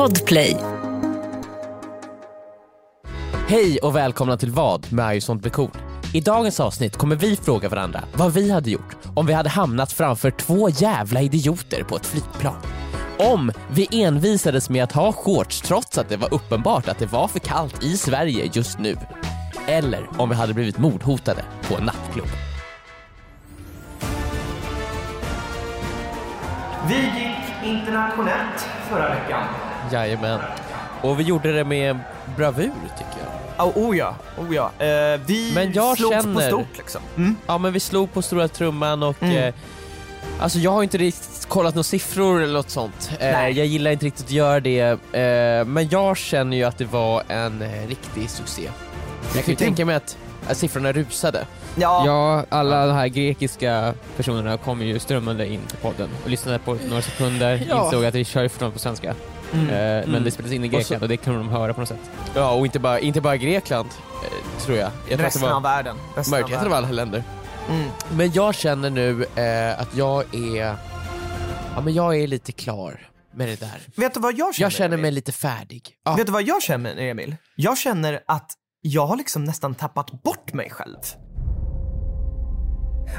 Podplay. Hej och välkomna till Vad med I sånt blir cool. I dagens avsnitt kommer vi fråga varandra vad vi hade gjort om vi hade hamnat framför två jävla idioter på ett flygplan. Om vi envisades med att ha shorts trots att det var uppenbart att det var för kallt i Sverige just nu. Eller om vi hade blivit mordhotade på en nattklubb. Vi gick internationellt förra veckan. Jajamän. Och vi gjorde det med bravur tycker jag. Oh, oh ja, oh ja. Eh, vi Men jag slogs på känner- stort liksom. Mm. Ja men vi slog på stora trumman och Mm. eh, Alltså jag har inte riktigt kollat några siffror eller något sånt. Eh, Nej. jag gillar inte riktigt att göra det. Eh, men jag känner ju att det var en eh, riktig succé. Jag kan ju tänka mig att, att siffrorna rusade. Ja, Ja, alla de här grekiska personerna kom ju strömmande in på podden och lyssnade på några sekunder, Ja. insåg att vi kör fortfarande på svenska. Mm. Eh, Men Mm. det spelas in i Och så- Grekland och det kan de höra på något sätt. Ja och inte bara, inte bara Grekland, eh, tror jag. Jag tror att det resten av var världen. Resten av majoriteten av världen. alla länder. Mm. Men jag känner nu eh, att jag är, ja men jag är lite klar med det där. Vet du vad jag känner? Jag känner mig Emil? lite färdig. Ja. Vet du vad jag känner Emil? Jag känner att jag har liksom nästan tappat bort mig själv.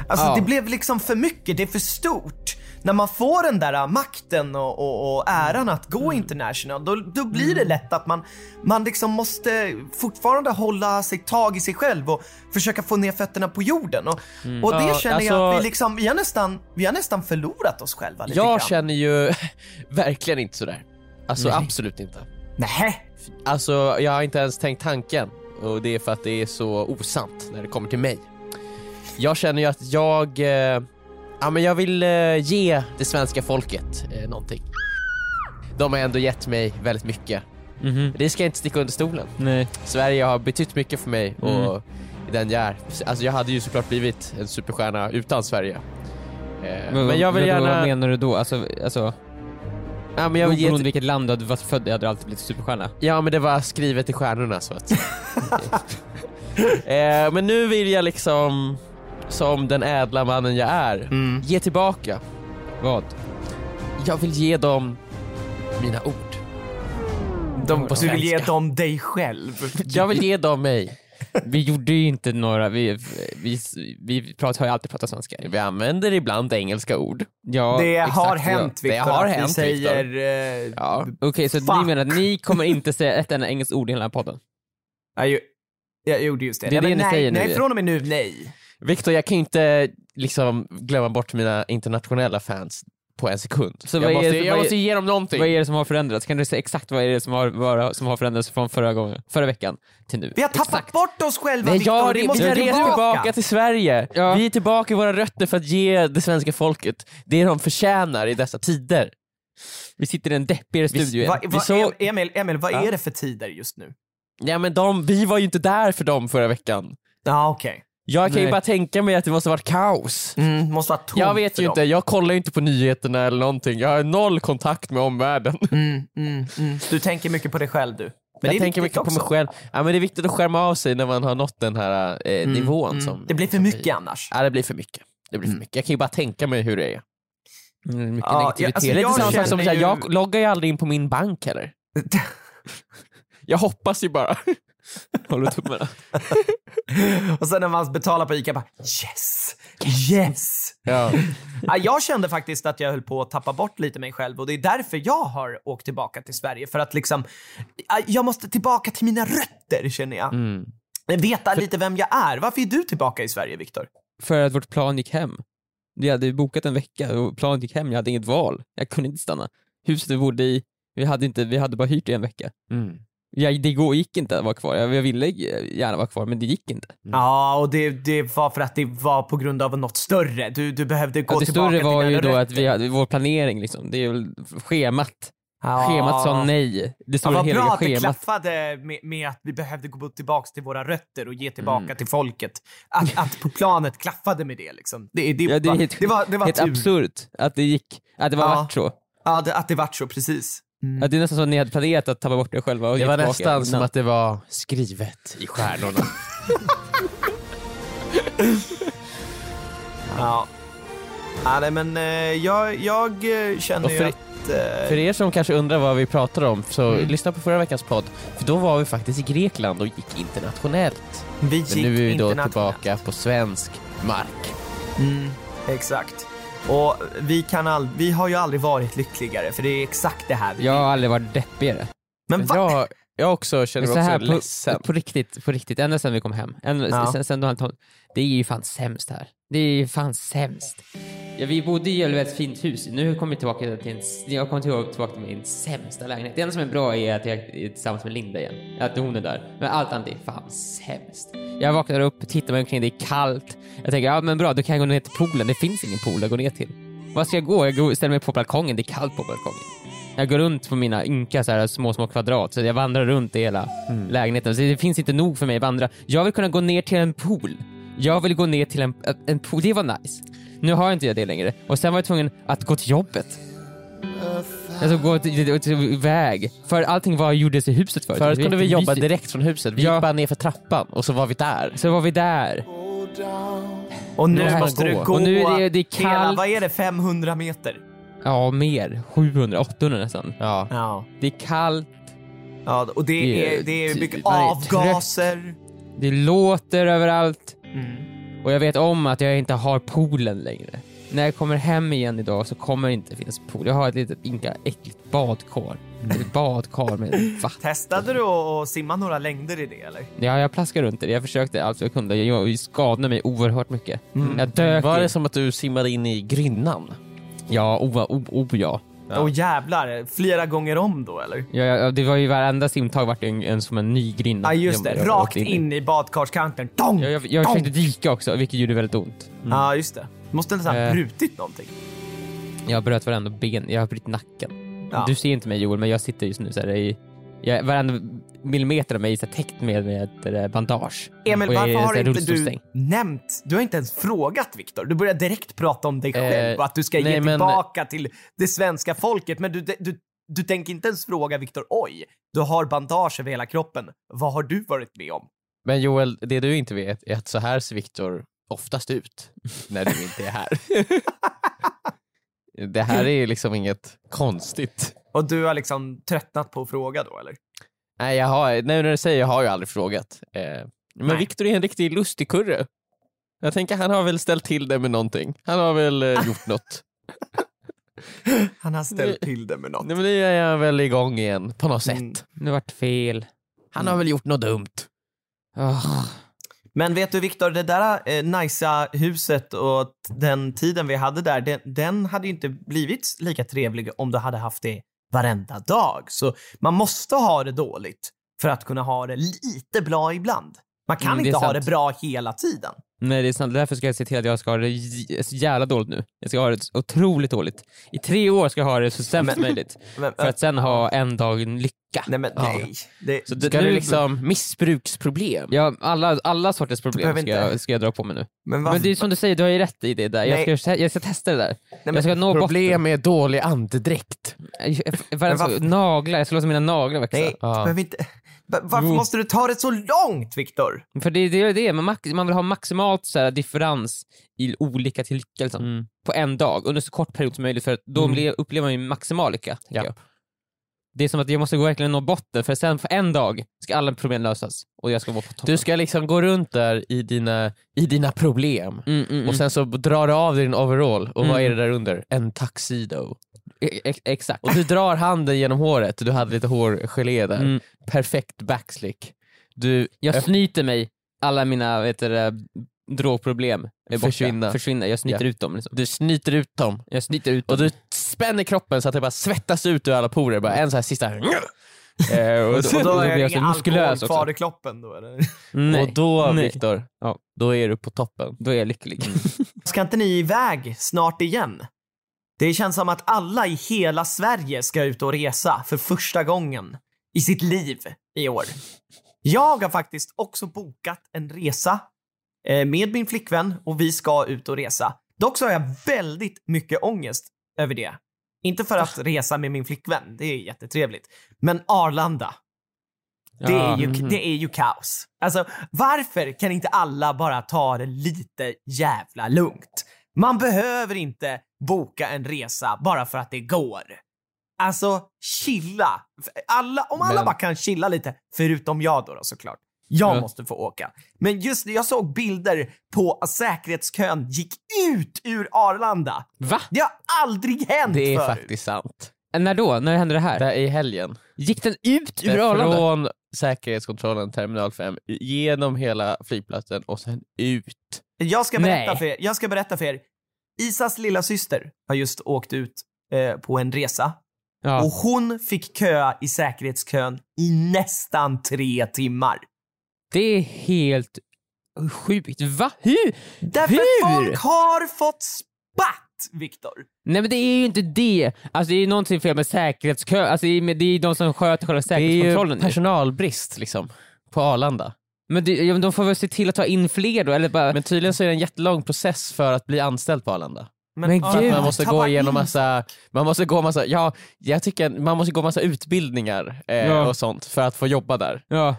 Alltså Ja. det blev liksom för mycket, det är för stort. När man får den där äh, makten och, och, och äran att gå Mm. international, då, då blir det lätt att man, man liksom måste fortfarande hålla sig tag i sig själv och försöka få ner fötterna på jorden. Och, och det Mm. Känner jag alltså- att vi liksom, vi har nästan, vi har nästan förlorat oss själva lite Jag grann. känner ju verkligen inte sådär. Alltså Nej. absolut inte. Nej. Alltså jag har inte ens tänkt tanken och det är för att det är så osant när det kommer till mig. Jag känner ju att jag, eh, ja men jag vill eh, ge det svenska folket eh, någonting. De har ändå gett mig väldigt mycket. Mhm. Det ska jag inte sticka under stolen. Nej. Sverige har betytt mycket för mig och Mm. den jag är. Alltså jag hade ju såklart blivit en superstjärna utan Sverige. Eh, Men, jag vill vad- gärna... Vad menar du då? Alltså, alltså ja, men jag vill ge oberoende vilket land du hade varit född i hade du alltid blivit superstjärna. Ja men det var skrivet i stjärnorna så att eh, Men nu vill jag liksom, som den ädla mannen jag är, Mm. ge tillbaka. Vad? Jag vill ge dem mina ord. De, du vill ge dem dig själv. Jag vill ge dem mig. Vi gjorde ju inte några, vi, vi, vi pratar, har ju alltid pratat svenska. Vi använder ibland engelska ord. Ja, det har ja. hänt Det Viktor, har att hänt, vi säger... eh, Ja. Okej, så Fuck. ni menar att ni kommer inte säga ett enda engelskt ord i hela podden? Jag, jag gjorde just det. Det är det ni nej, säger nu. Nej, från och med nu, nej. Viktor, jag kan inte liksom glömma bort mina internationella fans på en sekund. Så jag måste, det- jag måste ge dem någonting. Vad är det som har förändrats? Kan du säga exakt vad är det som har, vad, som har förändrats från förra, gången, förra veckan till nu? Vi har tappat exakt. bort oss själva Nej, Viktor, jag, vi måste rest tillbaka. tillbaka till Sverige. Ja. Vi är tillbaka i våra rötter för att ge det svenska folket det de förtjänar i dessa tider. Vi sitter i en deppigare studio. Va, va, så- Emil, Emil, vad Ja. är det för tider just nu? Ja men de, vi var ju inte där för dem förra veckan. Ja, okej. Jag kan ju Nej. bara tänka mig att det måste varit kaos. Mm, måste vara tomt Jag vet för ju dem. inte, jag kollar ju inte på nyheterna eller någonting. Jag har noll kontakt med omvärlden. Mm, mm, mm. Du tänker mycket på dig själv du. Men det jag tänker viktigt mycket på mig själv. Ja, men det är viktigt att skärma av sig när man har nått den här eh, Mm, nivån. mm. Som, Det blir för som mycket vi- annars. Ja det blir för mycket. Det blir för Mm. mycket. Jag kan ju bara tänka mig hur det är. Mm, mycket Ja, negativitet. alltså, Det är lite jag samma sak som känner så här, ju- jag loggar ju aldrig in på min bank heller. Jag hoppas ju bara. Håller tummarna. Och sen när man betalar på ICA bara yes, yes. Ja. Ja, jag kände faktiskt att jag höll på att tappa bort lite mig själv och det är därför jag har åkt tillbaka till Sverige. För att liksom, ja, jag måste tillbaka till mina rötter känner jag. Mm. Veta lite vem jag är. Varför är du tillbaka i Sverige Viktor? För att vårt plan gick hem. Vi hade bokat en vecka och planet gick hem, jag hade inget val. Jag kunde inte stanna. Huset vi bodde i, vi hade, inte, vi hade bara hyrt det i en vecka. Mm. Jag, det gick inte att vara kvar. Jag, jag ville gärna vara kvar men det gick inte. Ja, och det, det var för att det var på grund av något större. Du, du behövde gå Ja, det tillbaka större till var dina ju då att vi hade vår planering liksom. Det är väl schemat. Ja. Schemat sa nej. Det Ja, står vad bra att det klaffade med, med att vi behövde gå tillbaka till våra rötter och ge tillbaka Mm. till folket. Att, att på planet klaffade med det liksom. Det, det, Ja, det är var, helt, det var, det var helt absurt att det gick, att det var Ja. vart så. Ja, det, att det vart så, precis. Mm. Att det är nästan så att ni hade planerat att tappa bort er själva och Det var tillbaka nästan som att det var skrivet i stjärnorna. Ja. Ja, nej, men eh, jag, jag eh, känner Och ju för- att eh, För er som kanske undrar vad vi pratar om, så Mm. lyssna på förra veckans podd. För då var vi faktiskt i Grekland och gick internationellt. vi gick Men nu är vi då tillbaka på svensk mark. Mm, exakt. Och vi, kan all, vi har ju aldrig varit lyckligare för det är exakt det här vi Jag har aldrig varit deppigare. Men va? Jag, jag också känner mig så också här, ledsen. på, på riktigt, på riktigt, ända sedan vi kom hem. Ända, Ja. sen, sen då han tog, det är ju fan sämst här. Det är ju fan sämst. Ja, vi bodde i ett väldigt fint hus. Nu kommer vi tillbaka till en, jag kommer tillbaka tillbaka till min sämsta lägenhet. Det enda som är bra är att jag är tillsammans med Linda igen. Att hon är där. Men allt annat är fan sämst. Jag vaknar upp, tittar mig omkring, det är kallt. Jag tänker, ja men bra, då kan jag gå ner till poolen. Det finns ingen pool att gå ner till. Vad ska jag gå? Jag går, ställer mig på balkongen, det är kallt på balkongen. Jag går runt på mina ynka så här, små, små kvadrat, så jag vandrar runt i hela lägenheten. Så det finns inte nog för mig att vandra. Jag vill kunna gå ner till en pool. Jag vill gå ner till en, en pool, det var nice. Nu har jag inte jag det längre. Och sen var jag tvungen att gå till jobbet. Alltså gå till, till, iväg. För allting var, gjordes i huset förut. Förut kunde vi jobba direkt från huset. Vi Ja. gick bara ner för trappan och så var vi där. Så var vi där. Och nu det måste du gå. gå Och nu är det- det är hela, kallt. vad är det, 500 meter? Ja, mer. 700, 800 nästan. Ja. Ja. Det är kallt, ja och det Det är är, det är mycket typ- är avgaser. det låter överallt. Mm. Och jag vet om att jag inte har poolen längre. När jag kommer hem igen idag så kommer det inte finnas pool. Jag har ett litet inka äckligt badkar. Ett badkar med vatten. Testade du att simma några längder i det eller? Ja, jag plaskade runt i det. Jag försökte allt jag kunde. Jag skadade mig oerhört mycket. Mm. Jag dök Var i- det som att du simmade in i grynnan? Ja, o, o, o ja. Ja. Åh jävlar, flera gånger om då eller? Ja, ja, det var ju varenda simtag vart det en, en som en ny grinda. Ja just det, Jag- rakt åkte in i badkarskanten. Dong! Jag, jag, jag försökte dyka också, vilket gjorde väldigt ont. Ja just det. Måste nästan ha Eh. brutit någonting. Jag bröt varenda ben, jag har brutit nacken. Ja. Du ser inte mig Joel, men jag sitter just nu så här i... Jag, varenda millimeter av mig är täckt med, med eh, bandage. Emil, varför är har inte du nämnt, du har inte ens frågat Viktor. Du börjar direkt prata om dig själv Eh, och att du ska nej, ge men- tillbaka till det svenska folket. Men du, du, du tänker inte ens fråga Viktor, oj, du har bandage över hela kroppen. Vad har du varit med om? Men Joel, det du inte vet är att så här ser Viktor oftast ut när du inte är här. det här är liksom inget konstigt. Och du har liksom tröttnat på att fråga då eller? Nej, jag har, nej när du säger jag har jag aldrig frågat. Eh, men Nej. Viktor är en riktig lustigkurre. Jag tänker han har väl ställt till det med någonting. Han har väl eh, gjort något. Han har ställt till det med något. Nej, men nu är jag väl igång igen på något sätt. Mm. Nu vart fel. Han har väl gjort något dumt. Oh. Men vet du Viktor, det där eh, nicea huset och den tiden vi hade där, den, den hade ju inte blivit lika trevlig om du hade haft det varenda dag. Så man måste ha det dåligt för att kunna ha det lite bra ibland. Man kan Mm, det inte ha sant. det bra hela tiden. Nej det är sant, därför ska jag se till att jag ska ha det så jävla dåligt nu. Jag ska ha det otroligt dåligt. I tre år ska jag ha det så sämst Men- möjligt. Men, För att sen ha en dag lycka. nej men Ja. nej. Det, Så det, Ska nu, du liksom missbruksproblem? Ja, alla, alla sorters problem ska jag, ska jag dra på mig nu. men vad, Men det är som du säger, du har ju rätt i det där. Jag Nej. ska, jag ska testa det där. men- jag ska nå Problem med dålig andedräkt. Jag- jag- jag- Naglar, jag ska låta mina naglar växa. nej, Ja. du behöver inte... Va- Varför Jo. måste du ta det så långt Viktor? För det, det är det, man, max, man vill ha maximalt så här, differens i olika till lycka liksom. Mm. på en dag under så kort period som möjligt för att då Mm. blir- upplever man ju maximal lycka. Ja. jag. Det är som att jag måste gå verkligen nå botten för sen för en dag ska alla problem lösas och jag ska vara på toppen. Du ska liksom gå runt där i dina, i dina problem. Mm, mm, Och mm. sen så drar du av dig din overall och vad Mm. är det där under? En tuxedo. E- ex- exakt. Och du drar handen genom håret, du hade lite hårgelé där. Mm. Perfekt backslick. Du Jag snyter mig, alla mina vet du, drogproblem. Försvinna. Försvinner. Jag snyter Ja. ut dem. Liksom. du snyter ut dem. Jag snyter ut Och dem. du spänner kroppen så att det bara svettas ut ur alla porer. Bara en så här sista... Eh, och, Och då, och då är det jag så ingen alkohol kvar i kroppen då eller? Nej. Och då Nej. Viktor, Ja. då är du på toppen. Då är jag lycklig. Ska inte ni iväg snart igen? Det känns som att alla i hela Sverige ska ut och resa för första gången i sitt liv i år. Jag har faktiskt också bokat en resa eh, med min flickvän och vi ska ut och resa. Dock så har jag väldigt mycket ångest över det. Inte för att resa med min flickvän, det är jättetrevligt. Men Arlanda, det, är ju, mhm. det är ju kaos. Alltså, varför kan inte alla bara ta det lite jävla lugnt? Man behöver inte boka en resa bara för att det går. alltså chilla. Alla, om alla Men- bara kan chilla lite, förutom jag då, då såklart. Jag Ja. måste få åka. Men just det, jag såg bilder på att säkerhetskön gick ut ur Arlanda. Va? Det har aldrig hänt Det är förut. faktiskt sant. När då? När hände det här? Det är i helgen. Gick den ut ur Eh, Arlanda? Från säkerhetskontrollen terminal 5 genom hela flygplatsen och sen ut. Jag ska berätta Nej. för er. Jag ska berätta för er. Isas lilla syster har just åkt ut eh, på en resa Ja. och hon fick köa i säkerhetskön i nästan tre timmar. Det är helt sjukt. Va? Hur? Därför Hur? folk har fått spatt, Viktor. Nej men det är ju inte det. Alltså det är ju någonting fel med säkerhetskö. Alltså det är, ju de som sköter själva Det är säkerhetskontrollen. ju. personalbrist liksom på Arlanda. Men det, ja, men de får väl se till att ta in fler då, eller bara... Men tydligen så är det en jättelång process för att bli anställd på Arlanda. Men ja, gud, Man måste gå igenom massa, man måste gå massa, ja, jag tycker man måste gå massa utbildningar eh, Ja. och sånt för att få jobba där. Ja.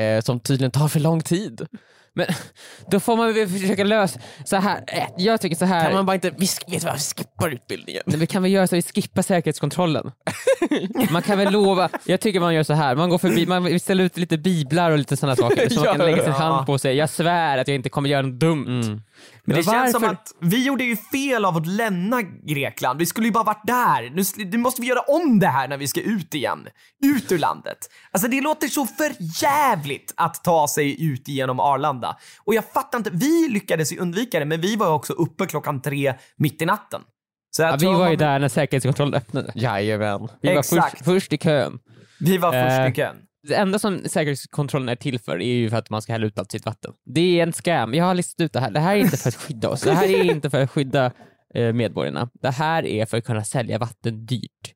Eh, som tydligen tar för lång tid. Men då får man väl försöka lösa... Så här, eh, jag tycker så här... Kan man bara inte, vi, vet du vad, vi skippar utbildningen. Nej, vi kan väl göra så att vi skippar säkerhetskontrollen. Man kan väl lova, jag tycker man gör så här. man går förbi, man ställer ut lite biblar och lite sådana saker så man kan lägga sin hand på och säga jag svär att jag inte kommer göra något dumt. Mm. Men det Men känns som att vi gjorde ju fel av att lämna Grekland. Vi skulle ju bara varit där. Nu, nu måste vi göra om det här när vi ska ut igen. Ut ur landet. Alltså det låter så för jävligt att ta sig ut genom Arlanda. Och jag fattar inte, vi lyckades ju undvika det, men vi var ju också uppe klockan tre mitt i natten. Ja, vi var ju man- där när säkerhetskontrollen öppnade. Jajamän. Vi var Exakt. först, först i kön. Vi var först Eh, i kön. Det enda som säkerhetskontrollen är till för är ju för att man ska hälla ut allt sitt vatten. Det är en scam. Jag har listat ut det här. Det här är inte för att skydda oss. Det här är inte för att skydda eh, medborgarna. Det här är för att kunna sälja vatten dyrt.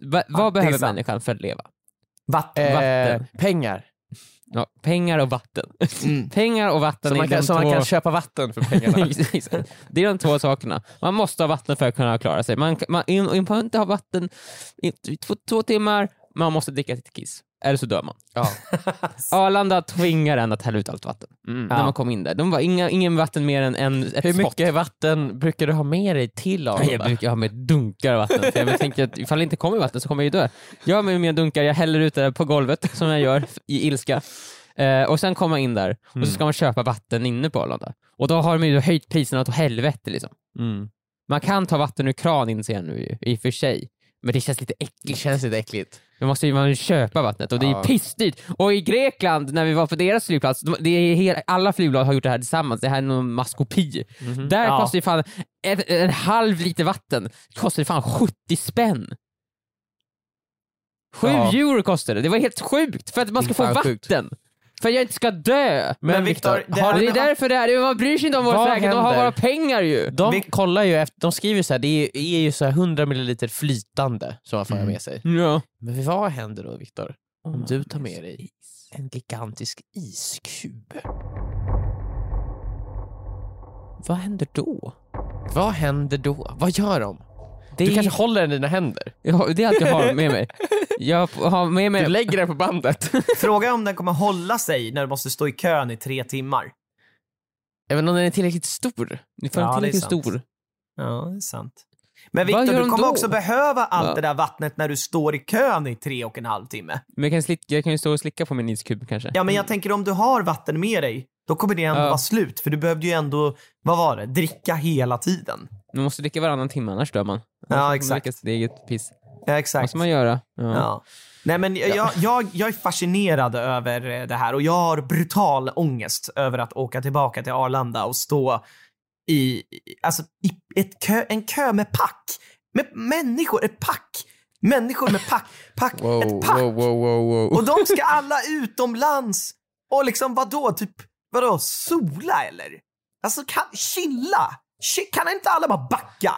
Va, Ja, vad är behöver människan för att leva? Vatten. Eh, Vatten. pengar. Ja, pengar och vatten. Mm. Pengar och vatten Så man, kan, så man två... kan köpa vatten för pengarna. Det är de två sakerna. Man måste ha vatten för att kunna klara sig. Man, man, man får inte ha vatten i två, två timmar, man måste dricka sitt kiss. Eller så dör man. ja. Arlanda tvingar en att hälla ut allt vatten Mm. när man kom in där. De var inga, ingen vatten mer än en, ett Hur spott. mycket vatten brukar du ha med dig till Jag Arlanda? brukar ha med dunkar vatten, för jag tänker att ifall det inte kommer vatten så kommer jag ju dö. Jag har med mig dunkar, jag häller ut det på golvet som jag gör i ilska. Eh, och sen kommer man in där och så ska man köpa vatten inne på Arlanda. Och då har de ju höjt priserna åt helvete liksom. Mm. Man kan ta vatten ur kran inser jag nu i och för sig. Men det känns lite Det äckligt. känns lite äckligt. Då måste ju man köpa vattnet och det är Ja. pissdyrt. Och i Grekland, när vi var på deras flygplats, de- det är hela, alla flygbolag har gjort det här tillsammans, det här är någon maskopi. Där Ja. kostar ju fan en, en halv liter vatten, kostar ju fan 70 spänn. 7 Ja. euro kostar det, det var helt sjukt för att man Det ska få fan sjukt. För att jag inte ska dö. Men Viktor, det här det är därför det är, man bryr sig inte om vår Vad säkerhet, de har våra pengar ju. De Vi- kollar ju efter, de skriver så här, det är, är ju så här 100 milliliter flytande som man får ha med sig. Ja. Men vad händer då Viktor? Om du tar med dig en gigantisk iskub? Vad händer då? Vad händer då? Vad gör de? Det Du är- kanske håller den i dina händer? Ja, det är allt jag har med mig. Jag har med mig... Du lägger den på bandet. Fråga om den kommer hålla sig när du måste stå i kön i tre timmar. Även om den är tillräckligt stor. Ni får Ja, en det är tillräckligt stor. Ja, det är sant. Men Viktor, du kommer då? också behöva allt Va? det där vattnet när du står i kön i tre och en halv timme. Men jag kan, slicka, jag kan ju stå och slicka på min iskub kanske. Ja, men jag tänker om du har vatten med dig, då kommer det ändå Ja. vara slut. För du behövde ju ändå, vad var det, dricka hela tiden. Man måste dricka varannan timme annars dör man. Ja, Annars man exakt. dricka sitt eget piss. Ja, Vad exakt. ska man göra? Ja. Ja. Nej men jag, jag, jag, är fascinerad över eh, det här och jag har brutal ångest över att åka tillbaka till Arlanda och stå i, alltså, i ett kö, en kö med pack. Med människor, ett pack. Människor med pack. pack Wow, ett pack. wow, wow. Och de ska alla utomlands. Och liksom vadå, typ, vadå, sola eller? Alltså kan, chilla. Chi- Kan inte alla bara backa?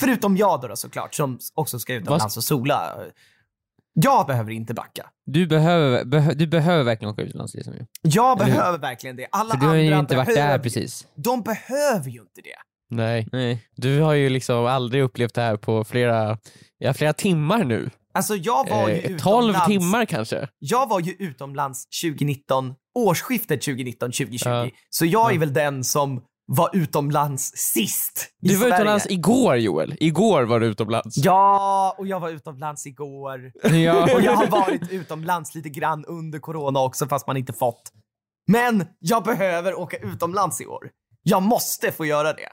Förutom jag då, då såklart, som också ska utomlands och sola. Jag behöver inte backa. Du, behöver, behö, du behöver verkligen åka utomlands liksom. ju. Jag Eller hur? behöver verkligen det. Alla För du har ju inte varit där precis. De behöver ju inte det. Nej. Nej. Du har ju liksom aldrig upplevt det här på flera, ja, flera timmar nu. Alltså jag var ju Eh, 12 utomlands. timmar kanske. Jag var ju utomlands 2019, årsskiftet 2019-2020. Ja. Så jag är Ja. väl den som var utomlands sist i Du var Sverige. utomlands igår Joel. Igår var du utomlands. Ja, och jag var utomlands igår. Ja. Och jag har varit utomlands lite grann under corona också fast man inte fått. Men jag behöver åka utomlands i år. Jag måste få göra det.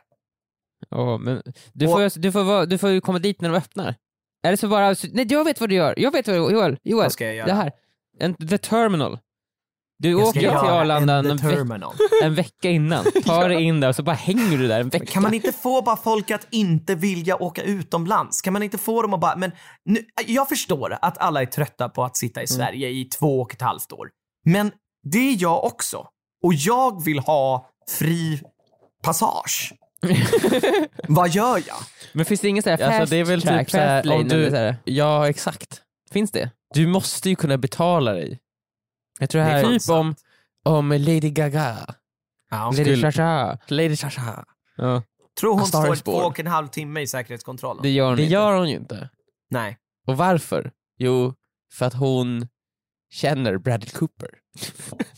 Ja, men du, Och- får, du, får, du får komma dit när de öppnar. Eller så bara, nej jag vet vad du gör, jag vet vad du Joel, Joel, Vad ska jag göra? det här. En, the terminal. Du åker till Arlanda en Terminal. en vecka innan, tar dig in där och så bara hänger du där en vecka. Kan man inte få bara folk att inte vilja åka utomlands? Kan man inte få dem att bara, men nu, jag förstår att alla är trötta på att sitta i Sverige i två och ett halvt år. Men det är jag också. Och jag vill ha fri passage. Vad gör jag? Men finns det ingen sån här Alltså, fast det är väl track, typ så här, fast lane om du-? Ja, exakt. Finns det? Du måste ju kunna betala dig. Jag tror det Det är här... fan Typ om, om Lady Gaga. Ja. Lady skulle- Chacha. Lady Chacha. Ja, Tror hon står två och en halv timme i säkerhetskontrollen? det gör hon Det inte. gör hon ju inte. Nej. Och varför? Jo, för att hon känner Bradley Cooper.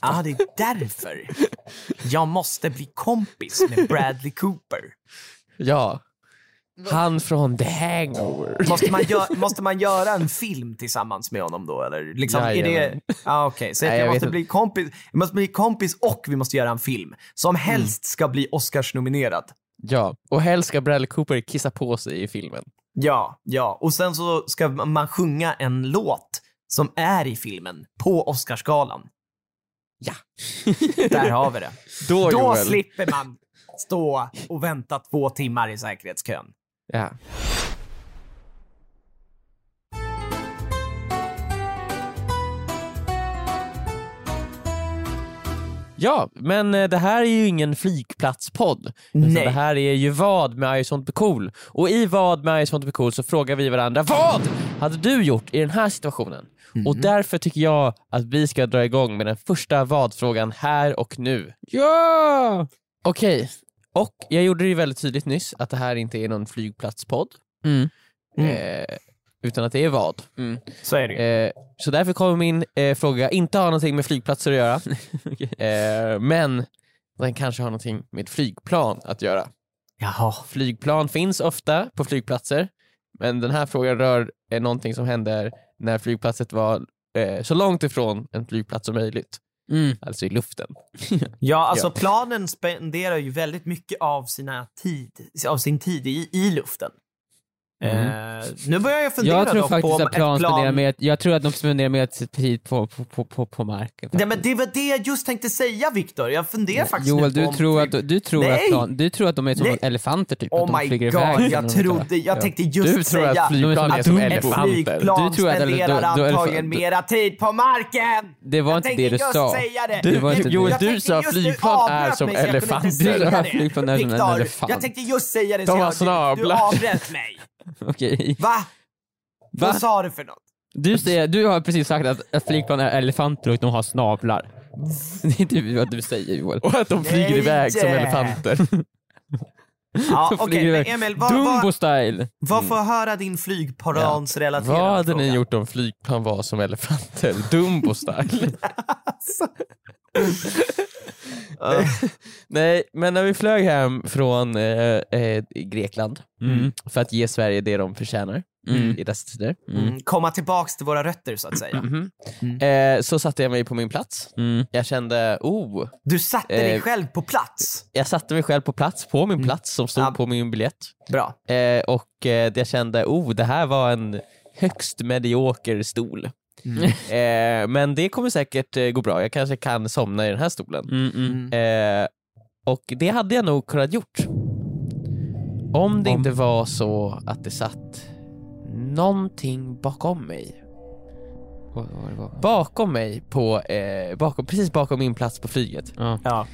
Ja, det är därför. Jag måste bli kompis med Bradley Cooper. Ja. Han från The Hangover. Måste man, gö- måste man göra en film tillsammans med honom då eller? Liksom, är det... Ja, okej. Så Nej, jag, måste bli kompis, jag måste bli kompis och vi måste göra en film. Som helst ska bli Oscars-nominerad. Ja, och helst ska Bradley Cooper kissa på sig i filmen. Ja, ja. Och sen så ska man sjunga en låt som är i filmen på Oscarsgalan. Ja. Där har vi det. Då, Då slipper man stå och vänta två timmar i säkerhetskön. Ja. Ja, men eh, det här är ju ingen flygplatspodd. utan Nej. Det här är ju vad med I sånt cool. Och i vad med I sånt cool så frågar vi varandra vad hade du gjort i den här situationen? Och därför tycker jag att vi ska dra igång med den första vad-frågan här och nu. Ja! Okej, och jag gjorde det ju väldigt tydligt nyss att det här inte är någon flygplatspodd. Mm. Eh, utan att det är vad. Mm. Så är det ju. Eh, så därför kommer min eh, fråga inte ha någonting med flygplatser att göra. eh, men den kanske har någonting med flygplan att göra. Jaha. Flygplan finns ofta på flygplatser, men den här frågan rör eh, någonting som hände när flygplatset var eh, så långt ifrån en flygplats som möjligt. Mm. Alltså i luften. Ja, alltså Ja. planen spenderar ju väldigt mycket av, sina tid, av sin tid i, i luften. Eh, nu börjar jag fundera Jag tror dock faktiskt på att plan plan... med, jag tror att de spenderar med tid på, på, på, på, på marken. Nej, men det var det jag just tänkte säga Viktor. Jag funderar faktiskt Joel, nu du på om tror, typ- att, du, tror att plan, du tror att de är som Nej! elefanter typ? att Oh de my flyger god, iväg jag de- trodde, jag Ja. tänkte just Du tror säga att flygplan De är som elefanter. flygplan Du tror att- spenderar då- då- antagligen elefant- mera tid på marken! Det var jag inte tänkte det du just sa. säga det. Det var inte Jag- Joel, du tänkte sa flygplan är som elefanter. säga Du sa det. flygplan är som en elefant. jag tänkte just säga det De har jag, du, snablar. avbröt mig. Okej. Va? Va? Vad sa du för något? Du, säger, du har precis sagt att, att flygplan är elefanter och de har snablar. Det är inte vad du säger Joel. Och att de flyger Nej. iväg som elefanter. Ja, okej, flyger men. Emil, vad, Dumbo vad, style! vad får jag höra din flygplansrelaterade Vad hade fråga? ni gjort om flygplan var som elefanter? Dumbo-style. Nej, men när vi flög hem från eh, eh, Grekland Mm. för att ge Sverige det de förtjänar Mm. i dessa tider. Mm, komma tillbaks till våra rötter så att säga. Mhm. Mm. Eh, så satte jag mig på min plats. Mm. Jag kände, oh, Du satte dig Eh, själv på plats. jag satte mig själv på plats, på min plats som stod Mm. Ja. på min biljett. Bra. Eh, och eh, jag kände, oh, det här var en högst medioker stol. Mm. Eh, men det kommer säkert eh, gå bra, jag kanske kan somna i den här stolen. Mm, mm. Mm. Eh, och det hade jag nog kunnat gjort. Om det Om- inte var så att det satt någonting bakom mig. Vad vad det var? Bakom mig, på, eh, bakom, precis bakom min plats på flyget. Ja. Ja.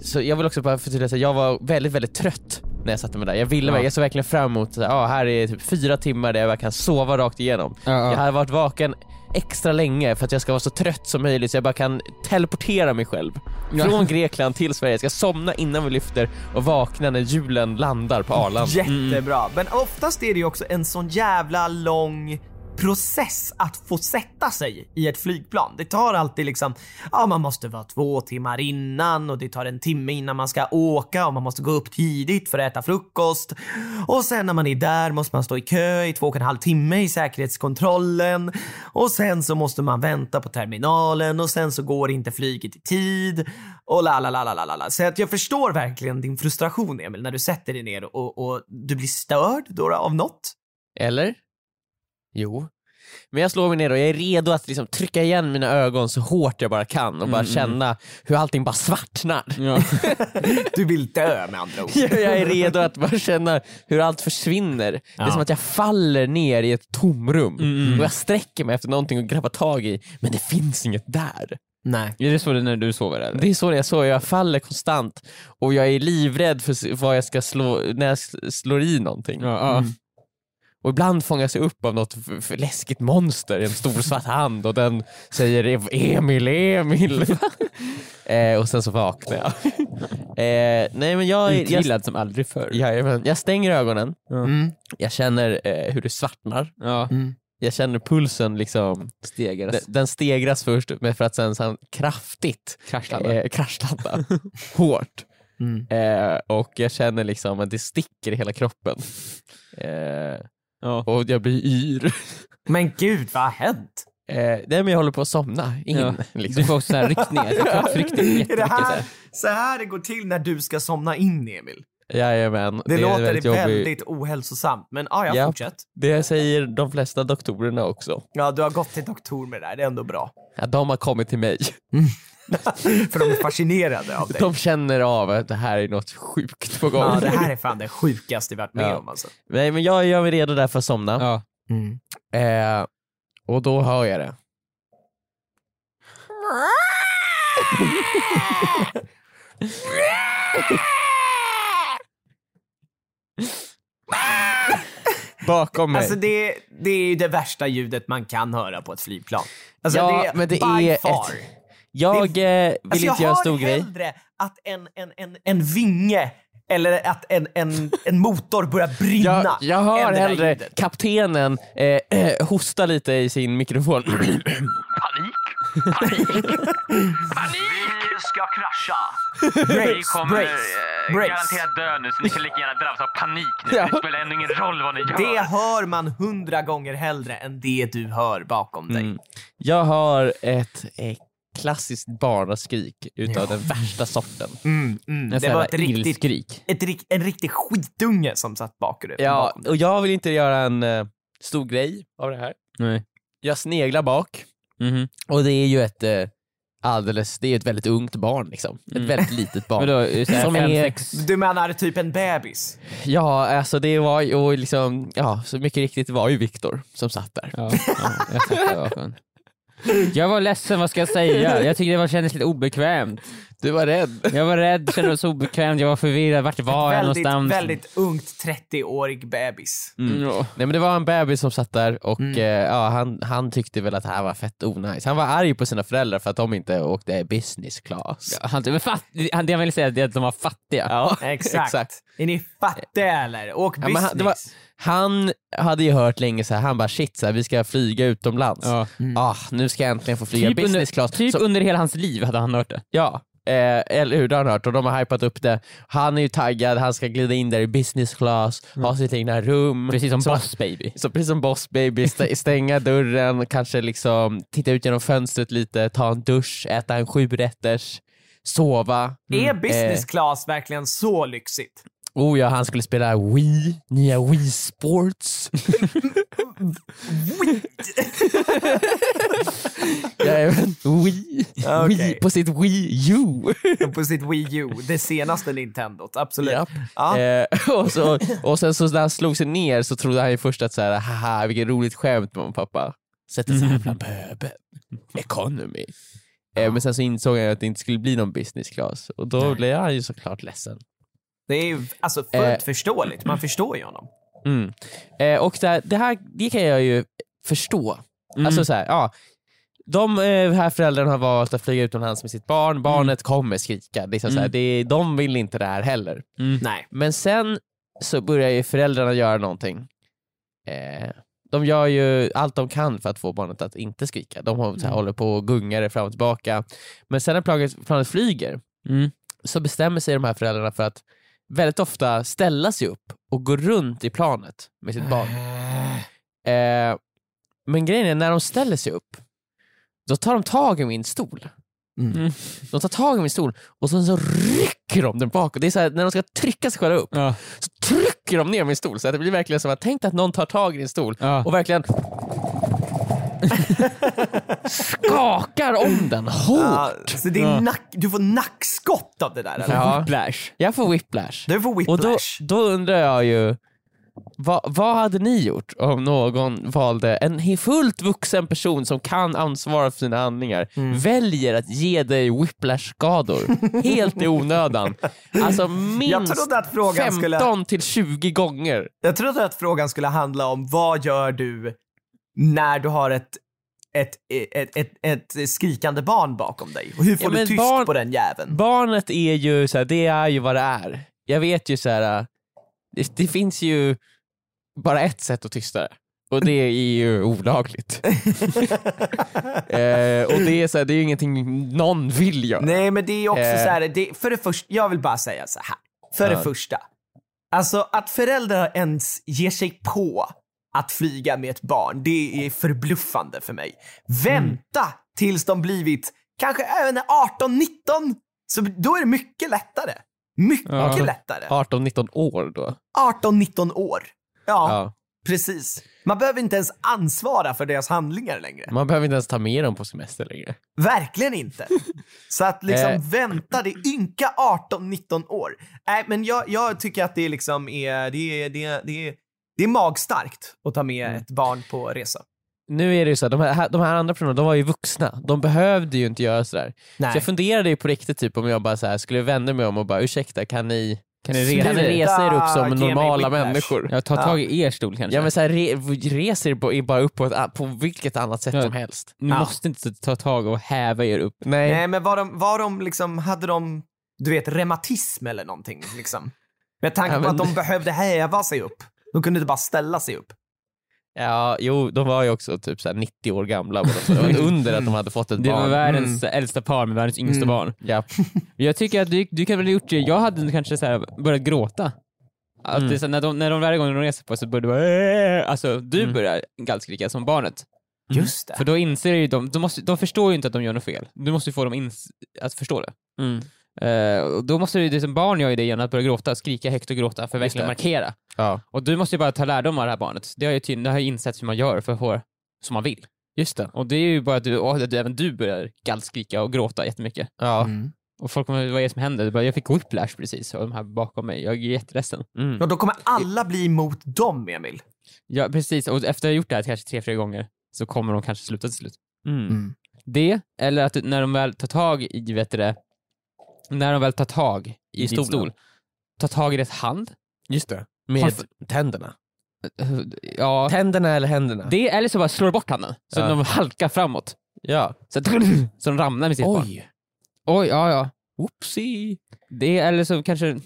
Så jag vill också bara förtydliga, att jag var väldigt, väldigt trött när jag satte mig där. Jag ville, Ja. jag såg verkligen fram emot, ja ah, här är typ fyra timmar där jag bara kan sova rakt igenom. Ja, ja. Jag hade varit vaken extra länge för att jag ska vara så trött som möjligt så jag bara kan teleportera mig själv. Ja. Från Grekland till Sverige, jag ska somna innan vi lyfter och vakna när julen landar på Arlanda. Jättebra. Men oftast är det ju också en sån jävla lång process att få sätta sig i ett flygplan. Det tar alltid liksom, ja man måste vara två timmar innan och det tar en timme innan man ska åka och man måste gå upp tidigt för att äta frukost. Och sen när man är där måste man stå i kö i två och en halv timme i säkerhetskontrollen och sen så måste man vänta på terminalen och sen så går inte flyget i tid och la la la la la la. Så att jag förstår verkligen din frustration Emil när du sätter dig ner och, och du blir störd då av något. Eller? Jo. Men jag slår mig ner och jag är redo att liksom trycka igen mina ögon så hårt jag bara kan och bara känna hur allting bara svartnar. Ja. Du vill dö med andra ord. jag är redo att bara känna hur allt försvinner. Det är Ja. som att jag faller ner i ett tomrum och jag sträcker mig efter någonting att grabba tag i men det finns inget där. Nej. Är det så det är när du sover eller? Det är så jag sover, jag faller konstant och jag är livrädd för s- vad jag ska slå när jag s- slår i någonting. Ja, ja. Och ibland fångas jag upp av något läskigt monster, en stor svart hand och den säger Emil, Emil. eh, och sen så vaknar jag. eh, nej men jag, jag, Utvilad som aldrig förr. jajamän, jag stänger ögonen, Mm. jag känner eh, hur det svartnar, Ja. jag känner pulsen liksom, Stegras. den, den stegras först men för att sen, sen kraftigt Kraschlanda. eh, kraschlanda hårt. Mm. Eh, och jag känner liksom att det sticker i hela kroppen. Eh, Ja. och jag blir yr. Men gud, vad har hänt? Eh, nej men jag håller på att somna in. Ja. Liksom. Du får också så här ryckningar, kroppsryckningar Är det här, så här det går till när du ska somna in Emil? Jajamän. Det, är låter väldigt väldigt, ohälsosamt, men ja, jag Ja. fortsätt. Det säger de flesta doktorerna också. Ja, du har gått till doktor med det där, det är ändå bra. Ja, de har kommit till mig. För de är fascinerade av dig. De känner av att det här är något sjukt på gång. Ja, det här är fan det sjukaste vi varit med Ja. om alltså. Nej men jag gör mig redo där för att somna. Ja. Mm. Eh, och då hör jag det. Bakom mig. Alltså det, det är ju det värsta ljudet man kan höra på ett flygplan. Alltså Ja, det, men det by är far. ett- jag eh, vill Alltså inte göra stor Jag grej. hör hellre att en, en, en, en vinge eller att en, en, en motor börjar brinna Jag, jag hör det hellre ljudet. kaptenen eh, eh, hosta lite i sin mikrofon. Panik! Panik! Panik! Vi ska krascha! Ni Brace, kommer brace, eh, brace. garanterat dö nu så ni kan lika gärna drabbas av panik nu. Ja. Det spelar ändå ingen roll vad ni gör. Det hör man hundra gånger hellre än det du hör bakom dig. Mm. Jag har ett eh, klassiskt barnaskrik utav den värsta sorten. Mm, mm. Det var ett riktigt, ilskrik. ett, en riktig skitunge som satt bakom. Ja, bakom och jag vill inte göra en eh, stor grej av det här. Nej. Jag sneglar bak Mhm. och det är ju ett eh, alldeles, det är ett väldigt ungt barn liksom. Ett Mm. väldigt litet barn. Här Som är-? Du menar typ en bebis? Ja, alltså det var ju liksom, ja, så mycket riktigt var ju Viktor som satt där. Ja, ja, jag satt där. Jag var ledsen, vad ska jag säga? Jag tyckte det var, kändes lite obekvämt. Du var rädd. Jag var rädd, kände mig så obekvämt, jag var förvirrad. Vart var jag väldigt, någonstans? väldigt ungt 30-årig bebis. Mm. Ja. Nej men det var en bebis som satt där och Mm. eh, ja, han, han tyckte väl att det här var fett onajs. Han var arg på sina föräldrar för att de inte åkte business class. Han, men fatt, han, det jag vill säga är att de var fattiga. Ja, Exakt. Är ni fattiga eller? Åk Ja, men business. han- det var- Han hade ju hört länge så här, han bara shit, så här, vi ska flyga utomlands. Ja. Ah, nu ska jag äntligen få flyga Typ, under, business class. typ Så- under hela hans liv hade han hört det. Ja, eh, eller hur? Det har han hört och de har hypat upp det. Han är ju taggad, han ska glida in där i business class, ha sitt egna rum. Precis som Så- Boss Baby. Så precis som Boss Baby, stä- stänga dörren, kanske liksom titta ut genom fönstret lite, ta en dusch, äta en sjurätters, sova. Är business Eh, class verkligen så lyxigt? Oh ja, han skulle spela Wii, nya Wii Sports. Jajamän, Wii, Okej. Wii på sitt Wii U. På sitt Wii U, det senaste Nintendot, absolut. Japp. Ja. Eh, och, så, och sen så när han slog sig ner så trodde han ju först att så här, haha vilket roligt skämt mamma och pappa. Sätter sig här bland pöbeln. Economy. Eh, men sen så insåg han att det inte skulle bli någon business class och då blev han ju såklart ledsen. Det är ju alltså fullt Eh. förståeligt, man förstår ju honom. Mm. Eh, och det här, det här det kan jag ju förstå. Mm. Alltså så här, ja, de eh, här föräldrarna har valt att flyga utomlands med sitt barn, barnet kommer skrika. Liksom så här, Mm. det, de vill inte det här heller. Mm. Nej. Men sen så börjar ju föräldrarna göra någonting. Eh, de gör ju allt de kan för att få barnet att inte skrika. De har, så här, Mm. håller på och gungar det fram och tillbaka. Men sen när planet, planet flyger Mm. så bestämmer sig de här föräldrarna för att väldigt ofta ställa sig upp och gå runt i planet med sitt barn. Eh, men grejen är, när de ställer sig upp, då tar de tag i min stol. Mm. De tar tag i min stol och sen så rycker de den bakåt. Det är så här, när de ska trycka sig själva upp Ja. så trycker de ner min stol. Så att det blir verkligen som att tänk att någon tar tag i din stol Ja. och verkligen skakar om den hårt. Ja, så det är Ja. nack, du får nackskott av det där eller? Ja. Whiplash. Jag får whiplash. Du får Och whiplash. då, då undrar jag ju, vad, vad hade ni gjort om någon valde en fullt vuxen person som kan ansvara för sina handlingar, Mm. väljer att ge dig whiplash-skador helt i onödan. Alltså Jag minst trodde att frågan 15 skulle... till 20 gånger. Jag trodde att frågan skulle handla om vad gör du när du har ett, ett, ett, ett, ett skrikande barn bakom dig? Och hur får Ja, du tyst barn- på den jäveln? Barnet är ju så här, det är ju vad det är. Jag vet ju så här. äh, det, det finns ju bara ett sätt att tysta det. Och det är ju olagligt. eh, och det är, så här, det är ju ingenting någon vill göra. Nej men det är också Eh. så här, det, för det första, jag vill bara säga så här. För Ja. det första, alltså att föräldrar ens ger sig på att flyga med ett barn, det är förbluffande för mig. Vänta tills de blivit kanske även 18-19, så då är det mycket lättare. Mycket Ja. lättare. 18-19 år då. 18-19 år. Ja, Ja. precis. Man behöver inte ens ansvara för deras handlingar längre. Man behöver inte ens ta med dem på semester längre. Verkligen inte. Så att liksom Eh. vänta, det är ynka 18-19 år. Nej, men jag, jag tycker att det liksom är, det är, det är, det är, det är magstarkt att ta med Mm. ett barn på resa. Nu är det ju så här, de här, de här andra personerna, de var ju vuxna. De behövde ju inte göra sådär. Nej. Så jag funderade ju på riktigt typ om jag bara så här, skulle vända mig om och bara ursäkta, kan ni, Kan ni kan resa ni er? resa er upp som normala människor? Ja, ta tag i er stol kanske. Ja men så här, re, reser er bara upp på, ett, på vilket annat sätt Ja. som helst. Ni Ja. måste inte ta tag och häva er upp. Nej. Nej, men var de, var de liksom, hade de, du vet, reumatism eller någonting liksom? Med tanke Ja, på men- att de behövde häva sig upp. De kunde inte bara ställa sig upp. Ja, jo, de var ju också typ så här 90 år gamla. Det var under att de hade fått ett Det var barn. världens äldsta par med världens yngsta Mm. barn. Ja. Jag tycker att du, du kan väl ha gjort det, jag hade kanske så här börjat gråta. Att Mm. det så, när, de, när de varje gång de reser på så börjar du bara "Äh!" alltså du Mm. börjar gallskrika som barnet. Just det. För då inser ju de, de, måste, de förstår ju inte att de gör något fel. Du måste ju få dem ins, att förstå det. Mm. Och då måste det som barn gör ju det genom att börja gråta, skrika högt och gråta för att verkligen markera. ja, Och du måste ju bara ta lärdom av det här barnet. Det har ju, tydligen- det har ju insett hur man gör för att få som man vill. just det. Och det är ju bara att du, och att du, även du börjar gallskrika och gråta jättemycket. Ja. Mm. Och folk kommer, vad är det som händer? Bara, Jag fick whiplash precis och de här bakom mig. Jag är jätteledsen. Mm. Och då kommer alla bli emot dem, Emil. Ja precis, och efter att ha gjort det här kanske tre, fyra gånger så kommer de kanske sluta till slut. Mm. Det, eller att du, när de väl tar tag i, vet du det, när de väl tar tag i, I stolen. stol, tar tag i dess hand. Just det. Med Har- tänderna. Ja, Tänderna eller händerna? det, eller så bara slår bort handen, så Ja. de halkar framåt. Ja. Så, så de ramlar med sitt barn. Oj. Oj, ja ja. Whoopsie. Det, eller så kanske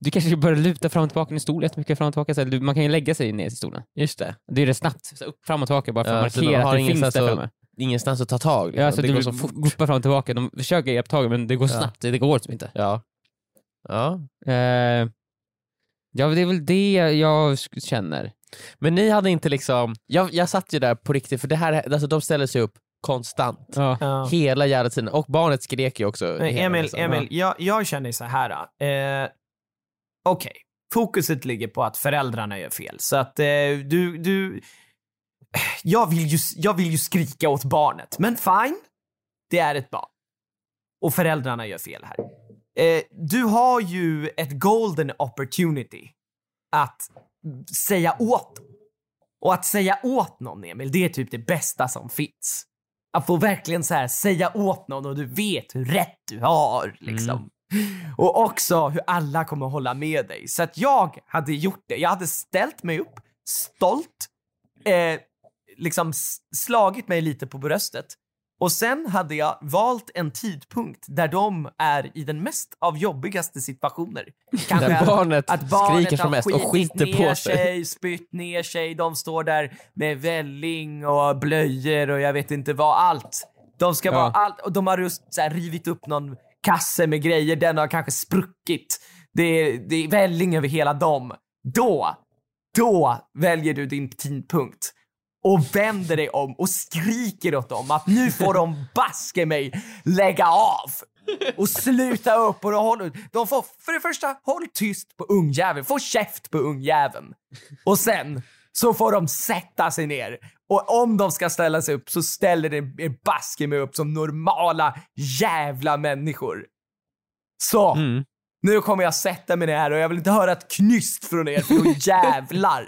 du kanske börjar luta fram och tillbaka i din stol jättemycket fram och tillbaka. Så man kan ju lägga sig ner i stolen. Just det. Det är det snabbt, så upp, fram och tillbaka bara för Ja, att markera att det finns där framme. Ingenstans att ta tag. Liksom. Ja, så det går så fort. guppar fram och tillbaka. De försöker hjälpa tag men det går så Ja. snabbt. Det går typ inte. Ja. Ja. Eh, ja, det är väl det jag känner. Men ni hade inte liksom, jag, jag satt ju där på riktigt för det här, alltså de ställer sig upp konstant. Ja. Hela jävla tiden. Och barnet skrek ju också. Men Emil, tiden. Emil jag, jag känner så här. Eh, Okej, fokuset ligger på att föräldrarna gör fel. Så att eh, du, du... Jag vill, ju, jag vill ju skrika åt barnet, men fine. Det är ett barn. Och föräldrarna gör fel här. Eh, du har ju ett golden opportunity att säga åt dem. Och att säga åt någon, Emil, det är typ det bästa som finns. Att få verkligen så här säga åt någon och du vet hur rätt du har. Liksom. Och också hur alla kommer hålla med dig. Så att jag hade gjort det. Jag hade ställt mig upp, stolt, eh, liksom slagit mig lite på bröstet Och sen hade jag valt en tidpunkt där de är i den mest av jobbigaste situationer. Kanske Där barnet att barnet skriker som mest och skiter på ner sig. spytt ner sig, de står där med välling och blöjor och jag vet inte vad, allt. De ska Ja. vara allt, och de har just så här, rivit upp någon kasse med grejer, den har kanske spruckit. Det är, det är välling över hela dem. Då, då väljer du din tidpunkt och vänder dig om och skriker åt dem att nu får de baske mig lägga av och sluta upp och de, håller, de får för det första håll tyst på ungjäveln, få käft på ungjäveln och sen så får de sätta sig ner och om de ska ställa sig upp så ställer er baske mig upp som normala jävla människor. Så, Mm. nu kommer jag sätta mig ner och jag vill inte höra ett knyst från er för då jävlar.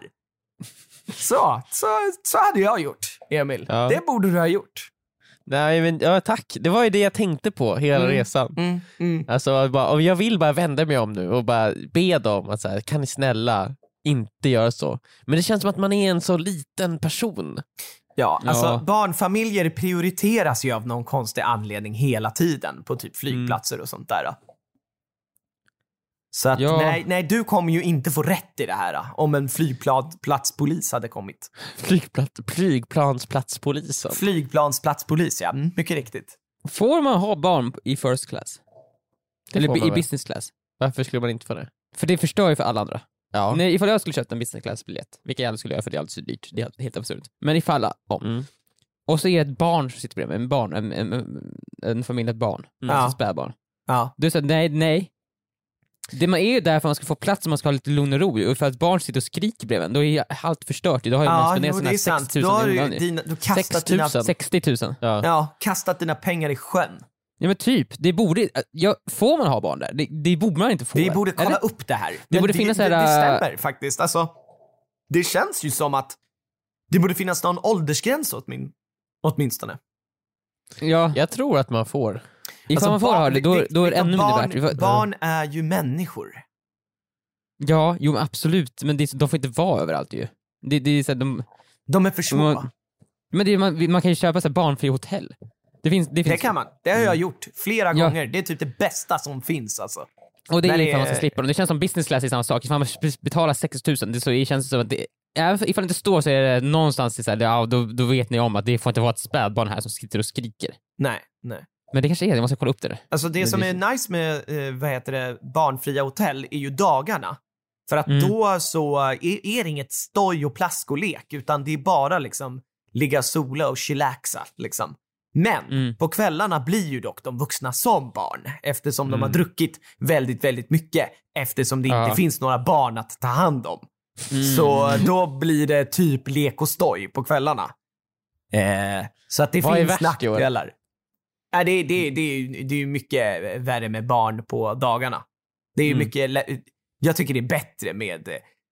Så, så, så hade jag gjort, Emil. Ja. Det borde du ha gjort. Nej men ja, tack, det var ju det jag tänkte på hela Mm. resan. Mm, mm. Alltså, bara, jag vill bara vända mig om nu och bara be dem att så här, kan ni snälla inte göra så. Men det känns som att man är en så liten person. Ja, alltså Ja. barnfamiljer prioriteras ju av någon konstig anledning hela tiden på typ flygplatser och sånt där. Så att Ja. nej, nej, du kommer ju inte få rätt i det här om en flygplatspolis hade kommit. Flygplats, flygplansplatspolisen. Flygplansplatspolis, ja. Mm, mycket riktigt. Får man ha barn i first class? Det Eller i väl. business class? Varför skulle man inte få det? För det förstör ju för alla andra. Ja. Nej, ifall jag skulle köpt en business class-biljett, vilket jag aldrig skulle göra för det är alldeles så dyrt, det är helt absurt. Men ifall om, Mm. och så är det ett barn som sitter bredvid, en barn, en, en, en, en familj, ett barn, Ja. alltså spädbarn. Ja. Du säger nej, nej. Det man är ju där för att man ska få plats och man ska ha lite lugn och ro och för att barn sitter och skriker bredvid en, då är ju allt förstört. Då har ju man Ja, spenderat sina det är sant. 6 000 Då har du, dina, du kastat 6 dina, 000. 60 000. Ja. ja, kastat dina pengar i sjön. Ja men typ, det borde, ja, får man ha barn där? Det, det borde man inte få. Vi borde kolla eller? upp det här. Det borde det, finnas det, så det, här, äh, stämmer faktiskt. Alltså, det känns ju som att det borde finnas någon åldersgräns åtmin, åtminstone. Ja, Jag tror att man får. Ifall Alltså, man får ha det, då, det- då är det ännu mindre barn, värt. Barn är ju människor. Ja, jo absolut, men det, de får inte vara överallt ju. Det, det är så här, de, De är för små. Man- men det, man, man kan ju köpa så här barnfria hotell. Det finns, det det finns kan man. Det har jag gjort flera Ja. gånger. Det är typ det bästa som finns alltså. Och det är det ifall man ska slippa dem. Det känns som business class är samma sak. Ifall man betalar 6 000, det, så det känns som att det, även ifall det inte står så är det någonstans så här, ja, då, då vet ni om att det får inte vara ett spädbarn här som sitter och skriker. Nej, nej. Men det kanske är det, jag måste kolla upp det där. Alltså det Men som det- är nice med, eh, vad heter det, barnfria hotell är ju dagarna. För att Mm. då så är, är det inget stoj och plaskolek, utan det är bara liksom ligga sola och chillaxa liksom. Men Mm. på kvällarna blir ju dock de vuxna som barn eftersom de har Mm. druckit väldigt, väldigt mycket eftersom det inte Ja. finns några barn att ta hand om. Mm. Så då blir det typ lek och stoj på kvällarna. Eh, så att det Vad finns nackdelar. Nej, det, det, det, det är ju mycket värre med barn på dagarna. Det är ju Mm. mycket, jag tycker det är bättre med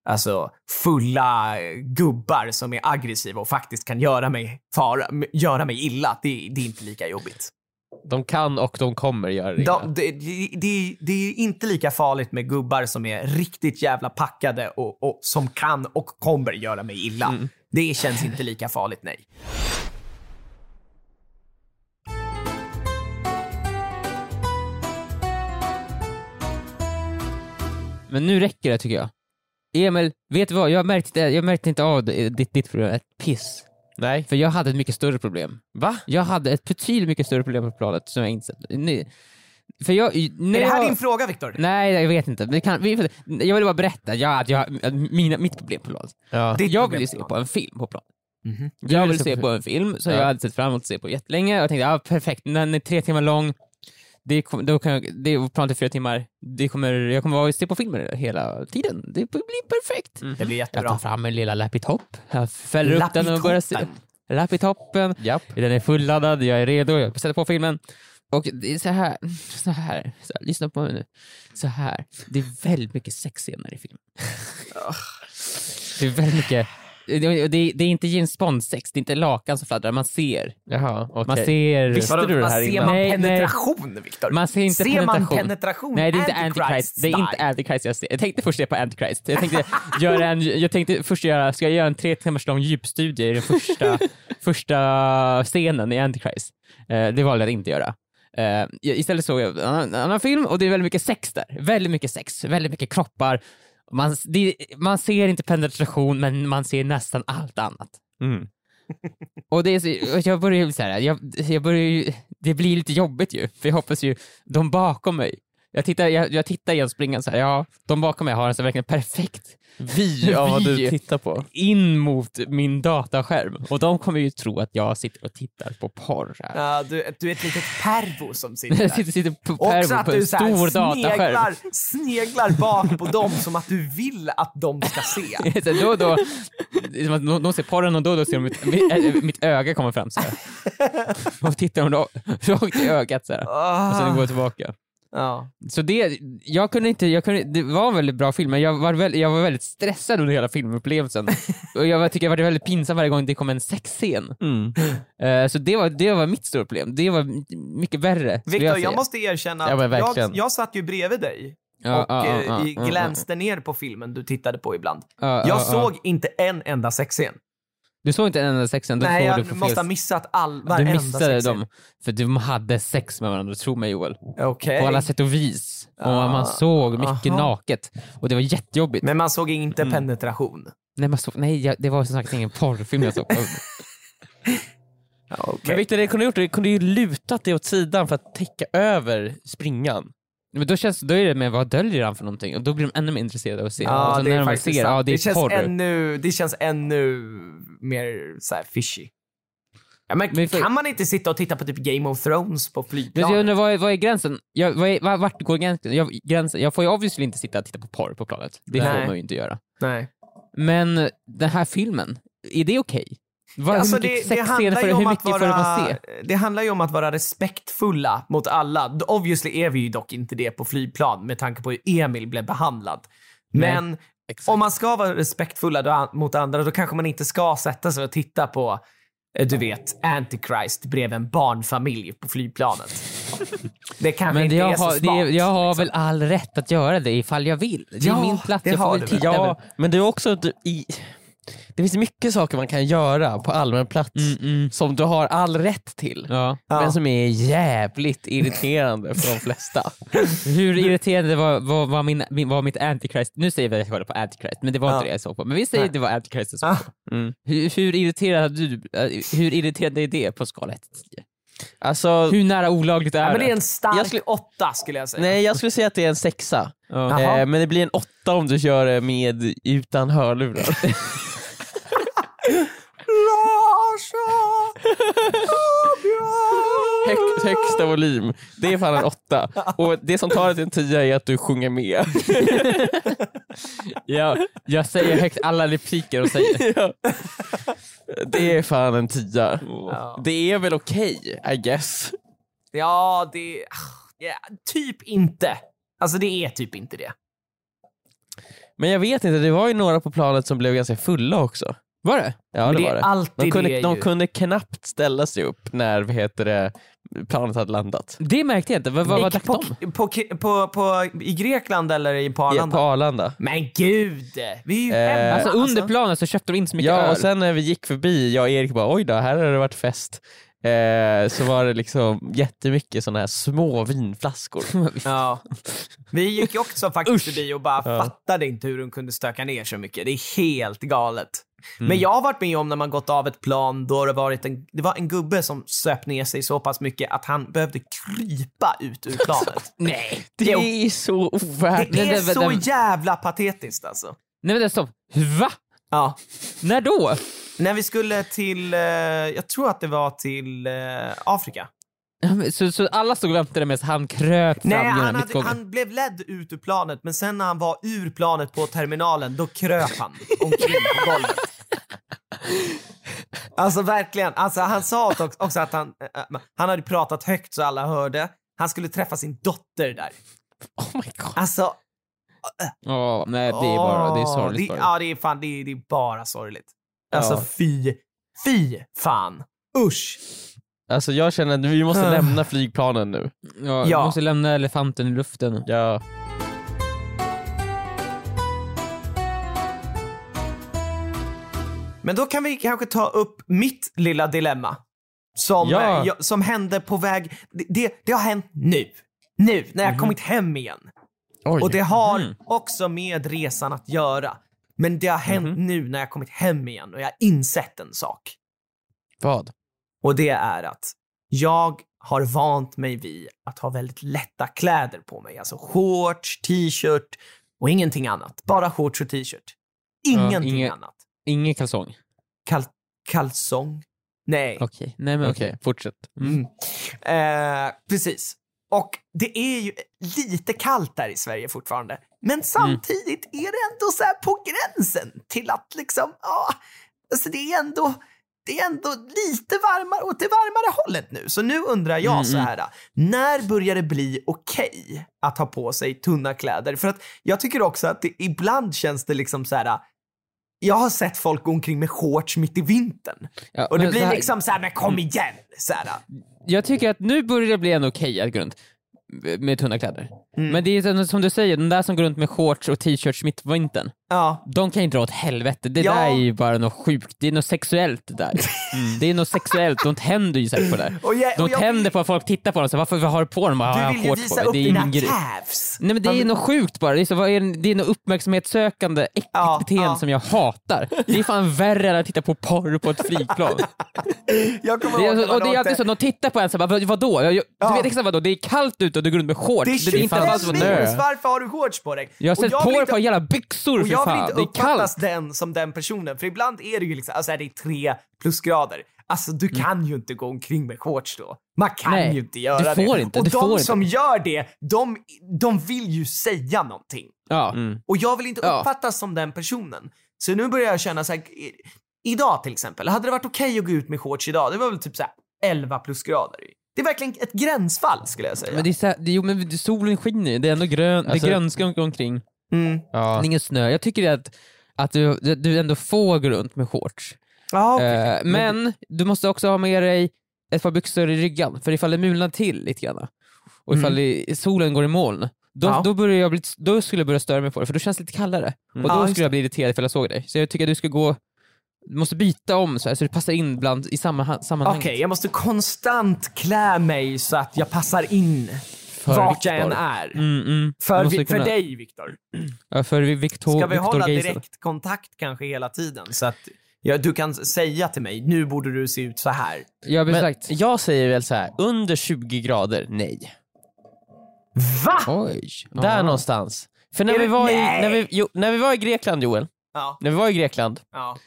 alltså, fulla gubbar som är aggressiva och faktiskt kan göra mig, fara, göra mig illa. Det, det är inte lika jobbigt. De kan och de kommer göra det. De, det, det, det, det är inte lika farligt med gubbar som är riktigt jävla packade och, och som kan och kommer göra mig illa. Mm. Det känns inte lika farligt, nej. Men nu räcker det tycker jag. Emil, vet du vad? Jag märkte, jag märkte inte av ditt, ditt problem, ett piss. Nej. För jag hade ett mycket större problem. Va? Jag hade ett betydligt mycket större problem på planet som jag insett. Ni, för jag... När Är det här jag, din fråga, Viktor? Nej, jag vet inte. Vi kan, vi, jag vill bara berätta ja, att jag, att mina, mitt problem på planet. Ja. Jag ville se på en film på planet. Mhm. Jag vill ville se på en film som Ja. jag hade sett fram emot att se på jättelänge. Jag tänkte, ja perfekt, den är tre timmar lång. Det, då kan jag, det är planet är fyra timmar. Det kommer, jag kommer vara och se på filmer hela tiden. Det blir perfekt. Det blir Jag tar jättebra. fram min lilla laptop. Jag fäller upp den och börjar se. Lapitoppen. Laptopen. Japp. Den är fulladdad, jag är redo, jag sätter på filmen. Och det är så här, så här, så här lyssna på mig nu. Så här, det är väldigt mycket sexscener i filmen. det är väldigt mycket det, det, det är inte James Bond-sex, det är inte lakan som fladdrar, man ser. Jaha, okej. Man ser... Visste du det här ser innan? man Nej, nej. penetration, Viktor? Man ser inte ser penetration. man penetration? Nej, det är inte Antichrist. Det är inte style. Antichrist jag ser. Jag tänkte först se på Antichrist. Jag tänkte, göra en, jag tänkte först göra, ska jag göra en tre timmars lång djupstudie i den första, första scenen i Antichrist? Eh, det valde jag att inte göra. Eh, istället såg jag en annan, en annan film och det är väldigt mycket sex där. Väldigt mycket sex, väldigt mycket kroppar. Man, det, man ser inte penetration men man ser nästan allt annat. Mm. Och det är så, och jag börjar ju så här, jag, jag börjar ju, det blir lite jobbigt ju, för jag hoppas ju, de bakom mig, jag tittar, jag, jag tittar igen springan så här, ja, de bakom mig har en så verkligen perfekt Vi av vad du Vi. tittar på. in mot min dataskärm och de kommer ju tro att jag sitter och tittar på porr här. Ja, du, du är ett litet pervo som sitter Jag där. sitter, sitter på Också pervo att på en du så här stor dataskärm. sneglar, sneglar bak på dem som att du vill att de ska se. Så då och då, de, de ser porren och då och då ser de mitt, mitt, äh, mitt öga kommer fram så här. Och tittar de rakt i ögat så här. Och sen går jag tillbaka. Ja. Så det, jag kunde inte, jag kunde, det var en väldigt bra film, men jag var, väl, jag var väldigt stressad under hela filmupplevelsen. och jag tycker det var väldigt pinsamt varje gång det kom en sexscen. Mm. Eh, så det var, det var mitt stora problem. Det var mycket värre. Viktor, jag, säga. måste erkänna att jag, verkligen. jag satt ju bredvid dig Ja, och ja, ja, eh, ja, ja, glänste ner på filmen du tittade på ibland. Ja, ja, Jag ja. såg inte en enda sexscen. Du såg inte en enda sexscen, du Nej, jag måste ha missat all, Du varenda missade sexscen. dem, för de hade sex med varandra, tro mig Joel. Okej. På alla sätt och vis. Och Ah, man såg mycket aha. naket. Och det var jättejobbigt. Men man såg inte Mm. penetration. Nej, man såg, nej jag, det var som sagt ingen porrfilm jag såg. Ja, okej. Men Victor, det kunde gjort det kunde ju lutat det åt sidan för att täcka över springan. Men då, känns, då är det med vad döljer han för någonting? Och då blir de ännu mer intresserade av att se. och Ja, så det när är de faktiskt ser, sant. ja det är känns porr. ännu, det känns ännu mer så här fishy. Ja, men, Men för- kan man inte sitta och titta på typ Game of Thrones på Men flygplanet? jag undrar, vad är, vad är gränsen? Jag, vad är, var- vart går gränsen? Jag, gränsen? jag får ju obviously inte sitta och titta på porr på planet. Det Nej. får man ju inte göra. Nej. Men den här filmen, är det okej? Alltså hur mycket det, det, sexscener handlar ju hur om att mycket får man vara, se? det handlar ju om att vara respektfulla mot alla. Obviously är vi ju dock inte det på flygplan med tanke på hur Emil blev behandlad. Men om man ska vara respektfulla då, mot andra då kanske man inte ska sätta sig och titta på eh, du vet, Antichrist bredvid en barnfamilj på flygplanet. Det kanske Men inte jag är så har, det, smart. är- jag har liksom. väl all rätt att göra det ifall jag vill. Det är Ja, min plats, det jag får väl du. titta. Ja, men det är också du, i, det finns mycket saker man kan göra på allmän plats Mm, mm. som du har all rätt till. Ja. Ja. Men som är jävligt irriterande för de flesta. Hur irriterande var, var, var, min, var mitt Antichrist? Nu säger vi att jag kollade på Antichrist, men det var Ja. inte det jag såg på. Men vi säger Nej. att det var Antichrist jag såg Ah. på. Mm. Hur, hur irriterad du, äh, hur irriterande är det på skala 1 till 10? Alltså, Hur nära olagligt är Ja, men det är det? en stark Jag skulle- åtta skulle jag säga. nej jag skulle säga att det är en sexa. Jaha. Eh, men det blir en åtta om du kör det med utan hörlurar. Hög, högsta volym, det är fan en åtta. Och det som tar det till en tia är att du sjunger med. Ja, jag säger högt alla repliker och säger Ja. Det är fan en tia. Ja. Det är väl okej, I guess. Ja, det... Ja, typ inte. Alltså det är typ inte det. Men jag vet inte, det var ju några på planet som blev ganska fulla också. Var det? Ja Men det det var är det. alltid De kunde, det de kunde knappt ställa sig upp när vad heter det, planet hade landat. Det märkte jag inte. Vad, vad drack på, de? på, på, på, I Grekland eller i- på Ja, Arlanda? på Arlanda. Men gud! Vi är ju Eh. Alltså under planen så köpte de in så mycket Ja öl. och sen när vi gick förbi, jag och Erik bara oj då, här har det varit fest. Eh, så var det liksom jättemycket sådana här små vinflaskor. Ja. Vi gick ju också faktiskt förbi och bara Ja. fattade inte hur de kunde stöka ner så mycket. Det är helt galet. Mm. Men jag har varit med om när man gått av ett plan då det varit en, det var en gubbe som söp ner sig så pass mycket att han behövde krypa ut ur planet. Nej. Det Jo. är så ovärdigt. Det är det- så det- jävla patetiskt alltså. Nej vänta stopp. Va? Ja. När då? När vi skulle till, eh, jag tror att det var till eh, Afrika. Så, så alla stod och väntade medan han kröp fram Nej, genom han, hade, mittgången? han blev ledd ut ur planet, men sen när han var ur planet på terminalen, då kröp han omkring på golvet. Alltså verkligen, alltså, han sa också, att han, äh, han hade pratat högt så alla hörde. Han skulle träffa sin dotter där. Oh my god. Alltså, Ja, nej det är bara, det är sorgligt det, bara. Ja, det är fan, det är, det är bara sorgligt. Alltså Ja. fy, fy fan. Usch. Alltså jag känner att vi måste Ah. lämna flygplanen nu. Ja, Ja. Vi måste lämna elefanten i luften. Ja. Men då kan vi kanske ta upp mitt lilla dilemma. Som, Ja. eh, jag- som hände på väg, det, det, det har hänt nu. Nu, när jag kommit hem igen. Oj. Och det har Mhm. också med resan att göra. Men det har hänt Mhm. nu när jag kommit hem igen och jag har insett en sak. Vad? Och det är att jag har vant mig vid att ha väldigt lätta kläder på mig. Alltså shorts, t-shirt och ingenting annat. Bara shorts och t-shirt. Ingenting inget- annat. Ingen kalsong. Kal kalsong? Nej. Okej, nej men Okej, okej. fortsätt. Mm. Eh, precis. Och det är ju lite kallt där i Sverige fortfarande. Men samtidigt är det ändå så här på gränsen till att liksom, ja, alltså det är ändå, det är ändå lite varmare, åt det varmare hållet nu. Så nu undrar jag Mm, så här, när börjar det bli okej att ha på sig tunna kläder? För att jag tycker också att det, ibland känns det liksom så här, jag har sett folk gå omkring med shorts mitt i vintern. Ja, Och det blir så här- liksom så här, men kom igen! Så här, Jag tycker att nu börjar det bli en okej att gå runt med tunna kläder. Mm. Men det är som- du säger, de där som går runt med shorts och t-shirts mitt på vintern, ja. de kan ju dra åt helvete. Det Ja. där är ju bara något sjukt, det är något sexuellt det där. Det är något sexuellt, de tänder ju säkert på det. Och jag, De och jag tänder vill, på att folk tittar på dem, så varför har du på dem? Bara, "Ah, jag du vill ju visa på mig." upp Det är dina calves. Nej men det är något sjukt bara, det är, så, vad är, det det är något uppmärksamhetssökande, äckligt Ja, beteende ja. som jag hatar. Det är fan värre än att titta på porr på ett flygplan. Jag kommer Det är, och det är alltid så, de tittar på en så bara, "Vad- vadå? Jag, jag, Ja. Du vet exakt vadå, det är kallt ute och du går runt med shorts. Det är Det är inte 25 alls vad varför har du shorts på dig? Jag har sett vill på jävla byxor jag vill inte uppfattas den som den personen, för ibland är det ju liksom, alltså är det är tre plusgrader. Alltså du kan ju inte gå omkring med shorts då. Man kan Mm. Nej, ju inte göra du får det. inte, och du de får inte. som gör det, de, de vill ju säga någonting. Ja. Mm. Och jag vill inte Ja. uppfattas som den personen. Så nu börjar jag känna så här, idag till exempel, hade det varit okej att gå ut med shorts idag? Det var väl typ så här 11 plusgrader. Det är verkligen ett gränsfall skulle jag säga. Men det är så här, det, jo men solen skiner det är ändå grön, Alltså- det är grönska om- omkring. Mm. Ja. är ingen snö. Jag tycker att, att du, du ändå får gå runt med shorts. Ja, okej. Eh, men du måste också ha med dig ett par byxor i ryggen, för ifall det mulnar till lite grann och ifall det, solen går i moln, då, Mm. Ja. då, börjar jag bli, då skulle jag börja störa mig på det, för då känns det lite kallare. Och då just skulle jag bli irriterad ifall jag såg dig. Så jag tycker att du ska gå, du måste byta om så, här, så du passar in bland, i samma, sammanhanget. Okej, jag måste konstant klä mig så att jag passar in För vart jag än är. Mm, mm. För, vi, för kunna- dig, Viktor. Ja, för Victor, Ska vi Victor hålla direktkontakt kanske hela tiden? Så att ja, du kan säga till mig, nu borde du se ut så här. Ja, men Men jag säger väl så här, under 20 grader, nej. Va? Oj. Där Ja. någonstans. För när Är vi, var i, när, vi, jo, när vi var i Grekland Joel, Ja, när vi var i Grekland ja,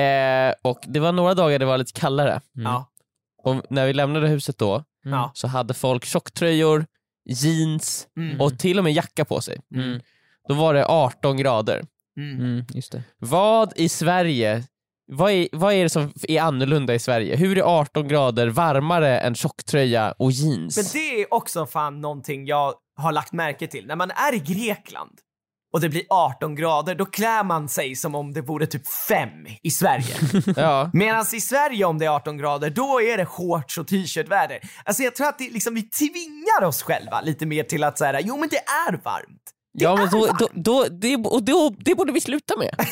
eh, och det var några dagar det var lite kallare ja, och när vi lämnade huset då ja. så hade folk tjocktröjor, jeans Mm. och till och med jacka på sig. Mm. Då var det 18 grader. Mm. Mm, just det. Vad i Sverige, vad är, vad är det som är annorlunda i Sverige? Hur är 18 grader varmare än tjocktröja och jeans? Men det är också fan någonting jag har lagt märke till. När man är i Grekland och det blir 18 grader, då klär man sig som om det vore typ 5 i Sverige. Ja. Medan i Sverige om det är 18 grader, då är det shorts och t-shirt-väder. Alltså jag tror att det, liksom, vi tvingar oss själva lite mer till att säga, jo men det är varmt. Det Ja men är då, varmt. då, då, det, och då, det borde vi sluta med.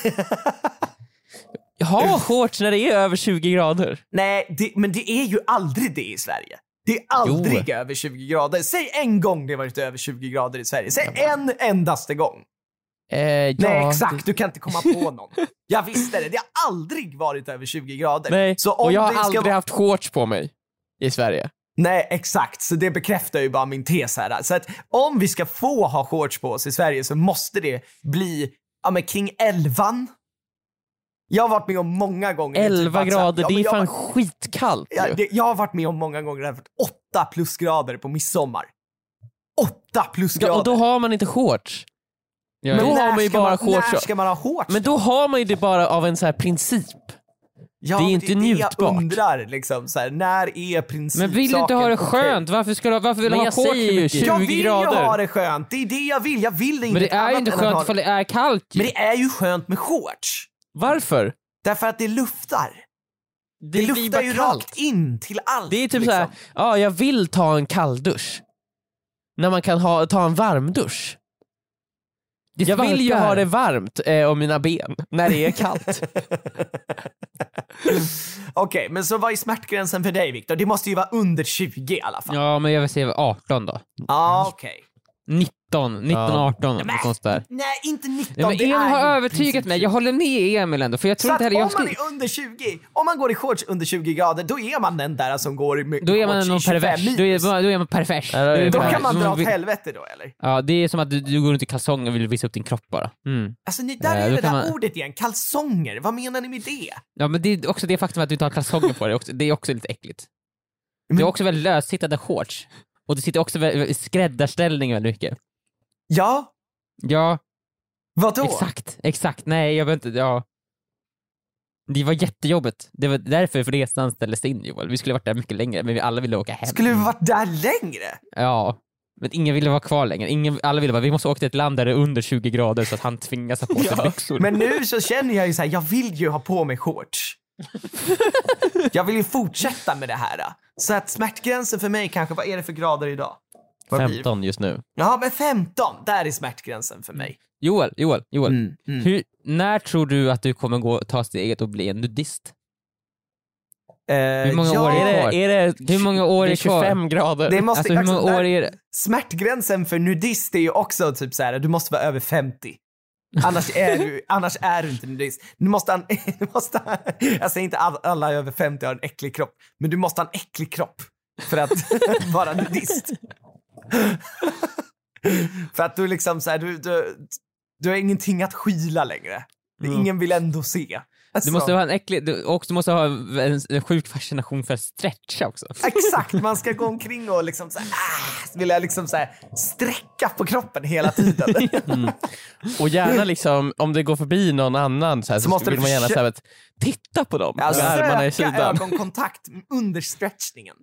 Ha shorts när det är över 20 grader. Nej, det, men det är ju aldrig det i Sverige. Det är aldrig över 20 grader. Säg en gång det varit över 20 grader i Sverige. Säg en endaste gång. Eh, ja, Nej, exakt. Du kan inte komma på någon. Jag visste det. Det har aldrig varit över 20 grader. Nej, Så om och jag har ska aldrig haft shorts på mig i Sverige. Nej, exakt. Så det bekräftar ju bara min tes här. Så att om vi ska få ha shorts på oss i Sverige så måste det bli ja, men kring elvan. Jag har varit med om många gånger. 11 typ grader, ja, det är fan har- skitkallt Ja, det, jag har varit med om många gånger det har varit åtta plusgrader på midsommar. Åtta plusgrader! Ja, och då har man inte shorts. Ja, Men då har man ju bara man, shorts. När ska man ha shorts? Men då har man ju det bara av en så här princip. ja, det är inte det njutbart. Jag undrar liksom, så här, när är principsaken Men vill du inte ha det skönt? Varför, ska du, varför vill du Men ha jag shorts ju mycket? 20 Jag vill grader. ju ha det skönt, det är det jag vill. Jag vill inte Men det är ju annat inte skönt ha ifall det är kallt ju. Men det är ju skönt med shorts. Varför? Därför att det luftar. Det, blir luftar ju kallt. rakt in till allt. Det är typ liksom. såhär, ja jag vill ta en kalldusch. När man kan ha, ta en varmdusch. Det Jag vill ju ha det varmt eh, om mina ben när det är kallt. Okej, men så vad är smärtgränsen för dig Viktor? Det måste ju vara under 20 i alla fall. Ja, men jag vill säga 18 då. okej. 19, 19, Ja. 18 Men- något sånt där. Nej, inte 19. Ja, men det Emil har övertygat mig, jag håller med Emil ändå för jag tror Så inte heller om jag man skulle... är under 20, om man går i shorts under 20 grader, då är man den där som går med Då är man i någon 25 pervers. Då är, då är man pervers. Ja, då är Då pervers. kan man dra åt vill- helvete då eller? Ja, det är som att du, du går runt i kalsonger och vill visa upp din kropp bara. Mm. Alltså ni, där Eh, är det där man- ordet igen, kalsonger. Vad menar ni med det? Ja, men det är också det faktum att du inte har kalsonger på dig, också, det är också lite äckligt. Du Men- har också väldigt lössittande shorts. Och du sitter också i skräddarställning väldigt mycket. Ja, Ja, vadå? exakt, exakt. Nej, jag vet inte, ja. Det var jättejobbigt. Det var därför för resan ställdes in Joel. Vi skulle varit där mycket längre, men vi alla ville åka hem. Skulle vi varit där längre? Ja. Men ingen ville vara kvar längre. Ingen, alla ville bara, vi måste åka till ett land där det är under 20 grader så att han tvingas ha på sig byxor. Men nu så känner jag ju så här, jag vill ju ha på mig shorts. jag vill ju fortsätta med det här. Så att smärtgränsen för mig kanske, vad är det för grader idag? Vad blir det? 15 just nu. Ja, men 15, där är smärtgränsen för mig. Joel, Joel, Joel. Mm, mm. Hur, när tror du att du kommer gå, ta steget och bli en nudist? Eh, många ja, år är det Är det, är det, Hur många år det är är kvar? 25 grader? Det måste, Alltså hur många år är det? Smärtgränsen för nudist är ju också typ så här, du måste vara över 50. Annars är du, annars är du inte nudist. Du måste, ha en- du måste ha- jag säger inte att alla över 50 har en äcklig kropp, men du måste ha en äcklig kropp för att vara nudist. för att du liksom så här, du, du, du har ingenting att skyla längre. Det, Ingen vill ändå se. Alltså, Du måste ha en äcklig, du, och du måste ha en, en sjuk fascination för att stretcha också. Exakt, man ska gå omkring och liksom så här, vill jag liksom så här, sträcka på kroppen hela tiden. Och gärna liksom, om det går förbi någon annan så, här, så, måste vill man gärna så här, titta på dem Ja, med armarna i söka sidan. ögonkontakt under stretchningen.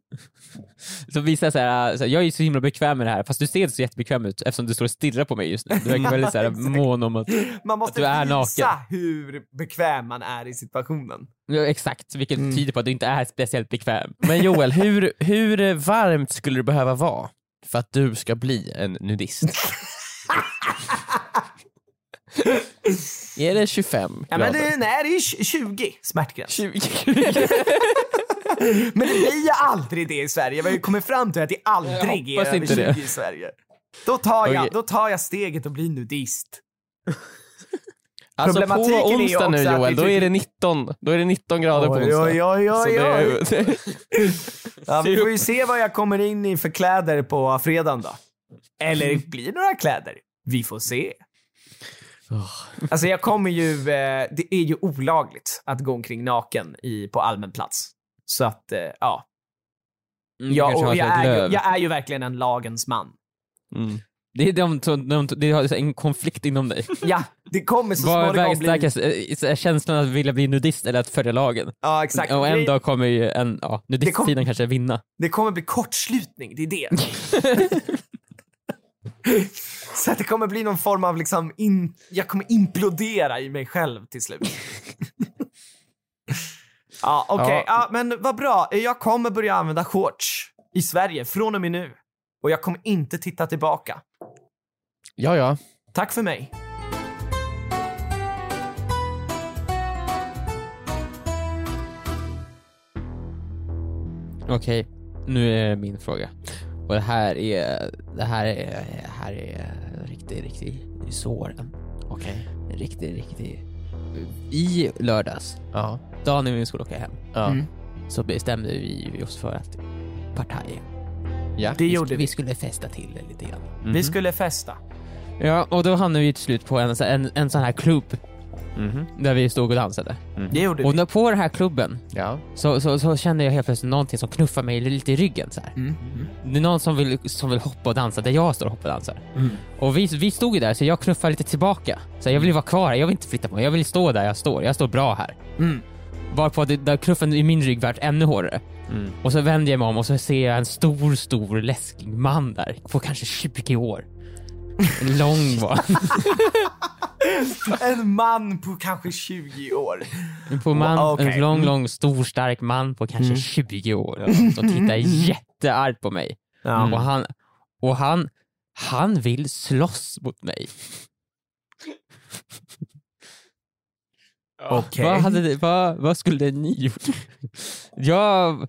Så visar så här, så här, jag är så himla bekväm med det här, fast du ser så jättebekväm ut eftersom du står och stirrar på mig just nu. Du verkar väldigt så här, mån om att, Man måste du är visa naken. hur bekväm man är i situationen. ja, exakt, vilket Mm. tyder på att du inte är speciellt bekväm. Men Joel, hur, hur varmt skulle det behöva vara för att du ska bli en nudist? är det 25 Ja, men grader? det, nej, det är tj- 20 smärtgräns. 20 Men det blir ju aldrig det i Sverige. Vi har ju kommit fram till att det aldrig Jag är över inte 20 det. i Sverige. Då tar, jag, Okej. då tar jag steget och blir nudist. Alltså på Problematiken är ju onsdag nu Joel, då är det 19, då är det 19 grader på Oj, onsdag. oj, oj, oj, oj. det, Ja, vi får ju se vad jag kommer in i för kläder på fredagen då. Eller blir det några kläder? Vi får se. Alltså jag kommer ju, eh, det är ju olagligt att gå omkring naken i, på allmän plats. Så att, eh, ja. Mm, Jag, jag, är ju, jag är ju verkligen en lagens man. mm. Det är de, de, de, har en konflikt inom dig. Ja, det kommer så Vad småningom bli... starkast? Eh, Känslan att vilja bli nudist eller att följa lagen? Ja, exakt. Och en Det- dag kommer ju en, ja, nudistsidan kanske vinna. Det kommer bli kortslutning, det är det. Så att det kommer bli någon form av liksom, in, jag kommer implodera i mig själv till slut. ja, okej. Ja. men vad bra. Jag kommer börja använda shorts i Sverige från och med nu. Och jag kommer inte titta tillbaka. Ja, ja. Tack för mig. Okej, nu är min fråga. Och det här är, det här är, det här är riktigt, riktigt svår. Okej. Riktigt, riktigt. I lördags, Ja. dagen innan vi skulle åka hem, Ja. Så bestämde vi oss för att partaj. Ja. Det Vi, gjorde skulle, vi. vi skulle festa till det lite grann. Mhm. Vi skulle festa. Ja, och då hamnade vi till slut på en, en, en sån här klubb Mhm. där vi stod och dansade. Det gjorde Och vi. när, på den här klubben Ja. så, så, så kände jag helt plötsligt någonting som knuffade mig lite i ryggen så här. Mm. Det är någon som vill, som vill hoppa och dansa där jag står och hoppar och dansar. Mm. Och vi, vi stod ju där så jag knuffade lite tillbaka. Så jag vill vara kvar här, jag vill inte flytta på mig. Jag vill stå där jag står, jag står bra här. Mm. Varpå det, där knuffen i min rygg vart ännu hårdare. Mm. Och så vänder jag mig om och så ser jag en stor, stor läskig man där på kanske 20 år. En lång var. En man på kanske 20 år. På man, Okej. En lång, lång, stor, stark man på kanske 20 år som tittar jätteargt på mig. Ja. Och, han, och han, han vill slåss mot mig. Okej. Vad, hade, det- vad, vad skulle ni gjort? Jag,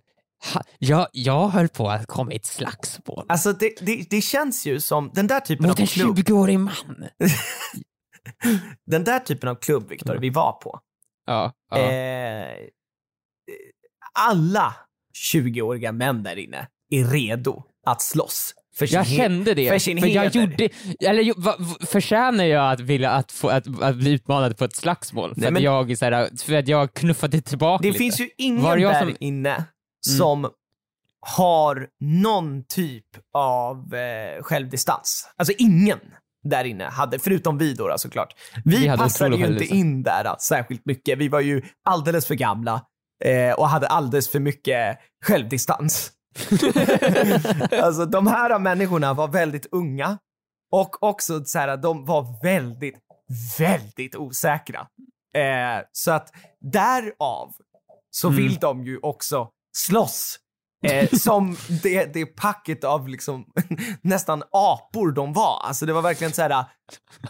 ha, jag, jag höll på att komma i ett slagsmål Alltså det, det, det känns ju som den där typen mot av en klubb, 20-årig man. den där typen av klubb Viktor, vi var på. Ja, ja. Eh, alla 20-åriga män där inne är redo att slåss. För Jag kände det, För sin för jag gjorde, eller va- förtjänar jag att vilja att, få, att, att bli utmanad på ett slagsmål? För, Nej, att, men- jag, så här, för att jag knuffade tillbaka Det lite. finns ju ingen Var jag där som- Mm. inne som har någon typ av eh, självdistans. Alltså ingen där inne hade, förutom vi då, såklart. Vi, Vi passade ju inte in där då, särskilt mycket. Vi var ju alldeles för gamla eh, och hade alldeles för mycket självdistans. alltså de här människorna var väldigt unga och också så här, de var väldigt, väldigt osäkra. Eh, så att därav så Mm. vill de ju också slåss. Eh, som det, det packet av liksom nästan apor de var. Alltså det var verkligen så här.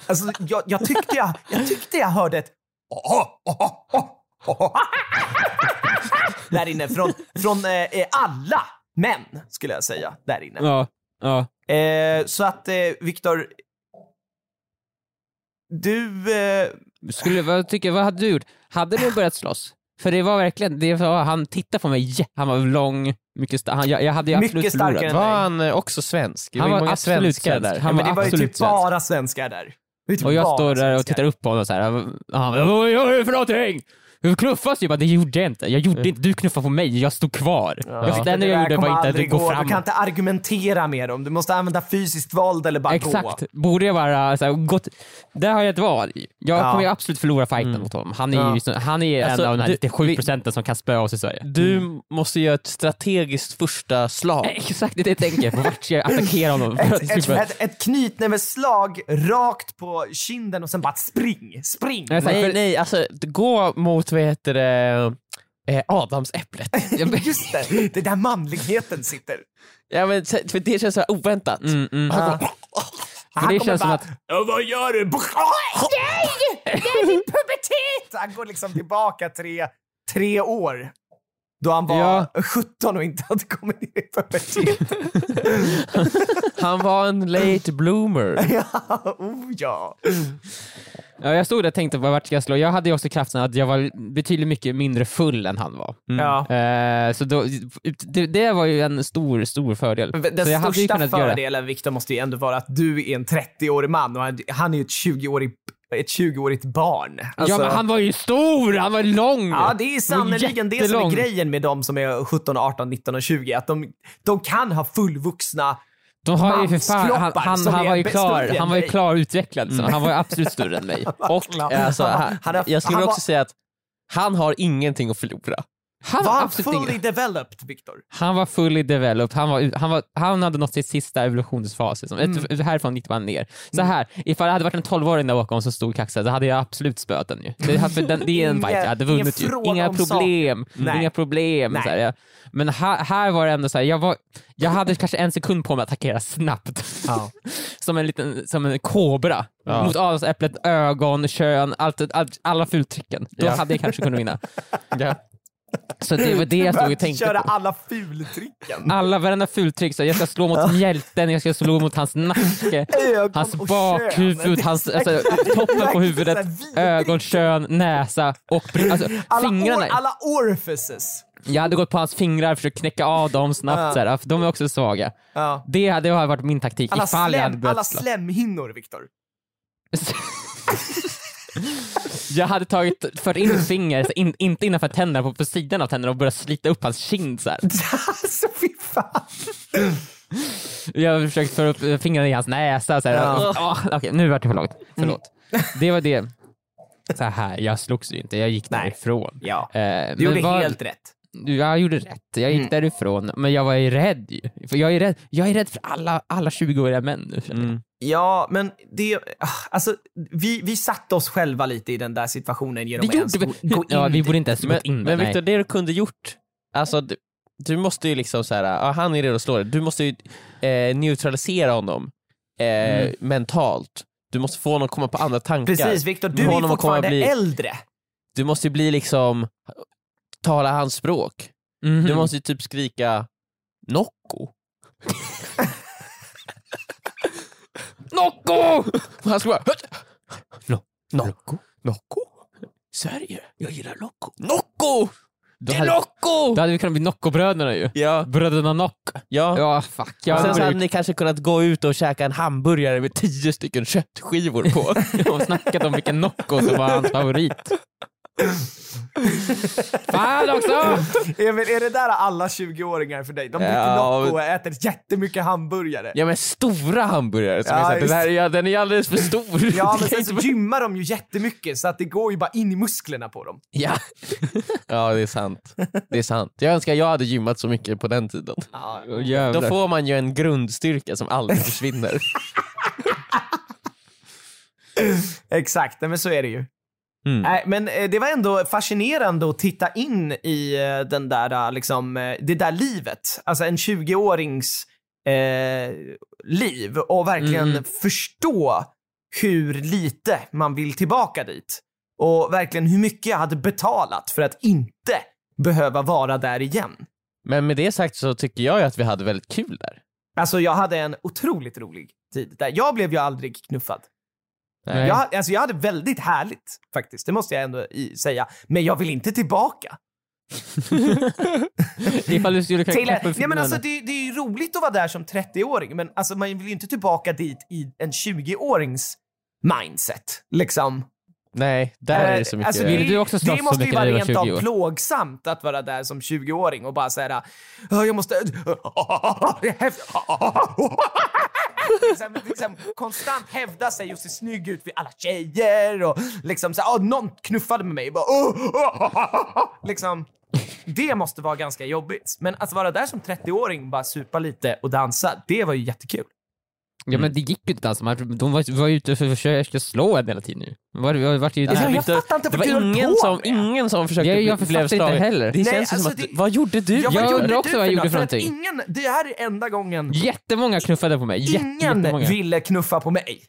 Alltså jag, jag, tyckte, jag, jag tyckte jag hörde ett där inne från, från eh, alla män skulle jag säga där inne. Ja, ja. Eh, så att eh, Viktor, du eh, Skulle, vad, tycker, vad hade du gjort? Hade du börjat slåss? För det var verkligen, det var, han tittade på mig, jä- han var lång, mycket sta- han, jag, jag hade ju Mycket absolut starkare förlorat. Var han eh, också svensk? Det Han var var många absolut svenskar svensk. där. Han men var det var ju typ svensk. bara svenskar där. Typ Och jag står där och tittar upp på honom och så här. och han bara, vad gör du för någonting? Vi knuffas ju, bara, det gjorde jag inte. Jag gjorde inte, du knuffade på mig, jag stod kvar. Jag, det enda jag gjorde var inte att gå gå. fram. Du kan inte argumentera med dem. Du måste använda fysiskt våld eller bara Exakt, gå. borde jag bara så här, gått, där har jag ett val. Jag Ja. kommer ju absolut förlora fighten mot honom. Han är Ja. ju han är Alltså, en av de här du- 97 procenten som kan spöa oss i Sverige. Du måste göra ett strategiskt första slag. Exakt det är det jag tänker, vart ska jag attackera honom? Ett, ett, ett, ett knytnäveslag rakt på kinden och sen bara spring, spring. Nej, nej, alltså gå mot, vad heter det, eh, adamsäpplet. Just det, det är där manligheten sitter. ja, men, för det känns så här oväntat. Mm, mm. Ja. För det kommer känns som bara, att- "Ja, vad gör du? Nej! Det är din pubertet! Han går liksom tillbaka tre, tre år. Då han var Ja. 17 och inte hade kommit ner i pubertet. Han var en late bloomer. ja, oh ja. Ja, jag stod där och tänkte på vart ska jag slå. Jag hade ju också kraften att jag var betydligt mycket mindre full än han var. ja. Eh, så då, det, det var ju en stor, stor fördel. Den så jag hade ju största kunnat göra- fördelen Viktor måste ju ändå vara att du är en 30-årig man och han- han är ju ett 20-årigt ett 20-årigt barn. Alltså- ja men han var ju stor, han var lång! Ja, det är sannerligen det som är grejen med de som är 17, 18, 19 och 20. Att de, de kan ha fullvuxna De har ju för fan, han, han, han var ju klar, han var ju klar utvecklad, så han var ju absolut större än mig. Och alltså, Han jag skulle också säga att han har ingenting att förlora. Han Var var han fully ingen, developed, Viktor? han var fully developed, han, var, han, var, han hade nått sin sista evolutionsfas. Liksom. Mm. Härifrån gick man ner. Så här, ifall det hade varit en 12-åring där bakom som stod kaxad, då hade jag absolut spöat den ju. Det, för den, det är en Inga- fight, jag hade vunnit ju. Inga problem. Nej. Inga problem. Nej. Så här, ja. Men här, här var det ändå så här, jag, var, jag hade kanske en sekund på mig att attackera snabbt. Ja. som en liten som en kobra. Ja. Mot adamsäpplet, ögon, kön, allt, allt, alla fultricken. Då Ja. hade jag kanske kunnat vinna. Så det var det jag stod och tänkte köra på. alla fultricken. Alla, varenda fultrick. Så jag ska slå mot mjälten, jag ska slå mot hans nacke, hans och bakhuvud, hans, alltså, toppen på huvudet, ögon, kön, näsa och alltså, alla, fingrarna. or, alla orifices. Jag hade gått på hans fingrar, försökt knäcka av dem snabbt, Ja. så här, för de är också svaga. Ja. Det hade varit min taktik Alla, ifall jag hade slem, börjat alla slemhinnor, Viktor. Jag hade tagit, fört in ett finger, in, inte innanför tänderna, på, på sidan av tänderna och börjat slita upp hans kind så här. alltså fy fan. Jag har försökt föra upp fingrarna i hans näsa så här. Ja. Åh, Okej, nu vart det för långt. Förlåt. Det var det. Så här, jag slogs ju inte, jag gick Nej. därifrån. Ja. Eh, Du gjorde vad- helt rätt. Jag gjorde rätt, jag gick Mm. därifrån. Men jag var ju rädd. För jag är rädd, jag är rädd för alla, alla 20-åriga män nu. Mm. Ja, men det, ah, alltså, vi, vi satte oss själva lite i den där situationen genom Det att ens gjorde gå, vi. gå in Ja, vi borde inte ens Men, gått in där. men nej. Viktor, det du kunde gjort, alltså du, du måste ju liksom så här, ja, han är redo att slå dig, du måste ju eh, neutralisera honom eh, Mm. mentalt. Du måste få honom att komma på andra tankar. Precis Viktor, du Få är komma fortfarande bli- äldre. Du måste ju bli liksom, tala hans språk. Mhm. Du måste ju typ skrika Nocco. Nocco! Och han ska bara No- Nocco? Nocco? Sverige? Jag gillar Nocco. Nocco! Då Det är hade- Nocco! Då hade vi kunnat bli Nocco-bröderna ju. Ja, Bröderna Nock. ja. Ja, fuck. Och Jag sen så hade ni kanske kunnat gå ut och käka en hamburgare med tio stycken köttskivor på. och snackat om vilken Nocco som var hans favorit. Fan också! Emil, är det där alla 20-åringar för dig? De dricker Ja, Nocco och äter jättemycket hamburgare. Ja men stora hamburgare som Ja, är så här, den, just här, ja, den är alldeles för stor. Ja, men sen så gymmar de ju jättemycket så att det går ju bara in i musklerna på dem. Ja. ja det är sant. Det är sant. Jag önskar jag hade gymmat så mycket på den tiden. Ja. Då får man ju en grundstyrka som aldrig försvinner. Exakt, men så är det ju. Mm. Nej, men eh, det var ändå fascinerande att titta in i eh, den där, eh, liksom, det där livet. Alltså en 20-årings eh, liv och verkligen Mm. förstå hur lite man vill tillbaka dit. Och verkligen hur mycket jag hade betalat för att inte behöva vara där igen. Men med det sagt så tycker jag att vi hade väldigt kul där. Alltså jag hade en otroligt rolig tid där. Jag blev ju aldrig knuffad. Nej. Jag, alltså jag hade väldigt härligt faktiskt, det måste jag ändå i, säga. Men jag vill inte tillbaka. Ifall du skulle kunna nej men alltså det, det är ju roligt att vara där som 30-åring, men alltså man vill ju inte tillbaka dit i en 20-årings mindset. Liksom. Nej, där är det så Eh, mycket. alltså, det, du också det så måste ju vara rent av 20 år? plågsamt att vara där som 20-åring och bara säga jag måste... liksom, liksom, konstant hävda sig och se snygg ut vid alla tjejer och liksom så oh, någon knuffade med mig. Bara, oh oh, oh, oh, oh, liksom, det måste vara ganska jobbigt. Men att vara där som 30-åring, bara supa lite och dansa, det var ju jättekul. Ja men det gick ju inte alls. De var, var ute för att försöka slå en hela tiden nu. Var, var, vart ju Ja, jag Victor, fattar inte det vad var du ingen på som, med. ingen som försökte Jag- jag fattar inte slagen. heller. Det Nej, känns som alltså att, det- vad gjorde du? Ja, Jag gjorde undrar också vad jag gjorde för någonting. Ingen, det här är enda gången Jättemånga knuffade på mig. Ingen ville knuffa på mig.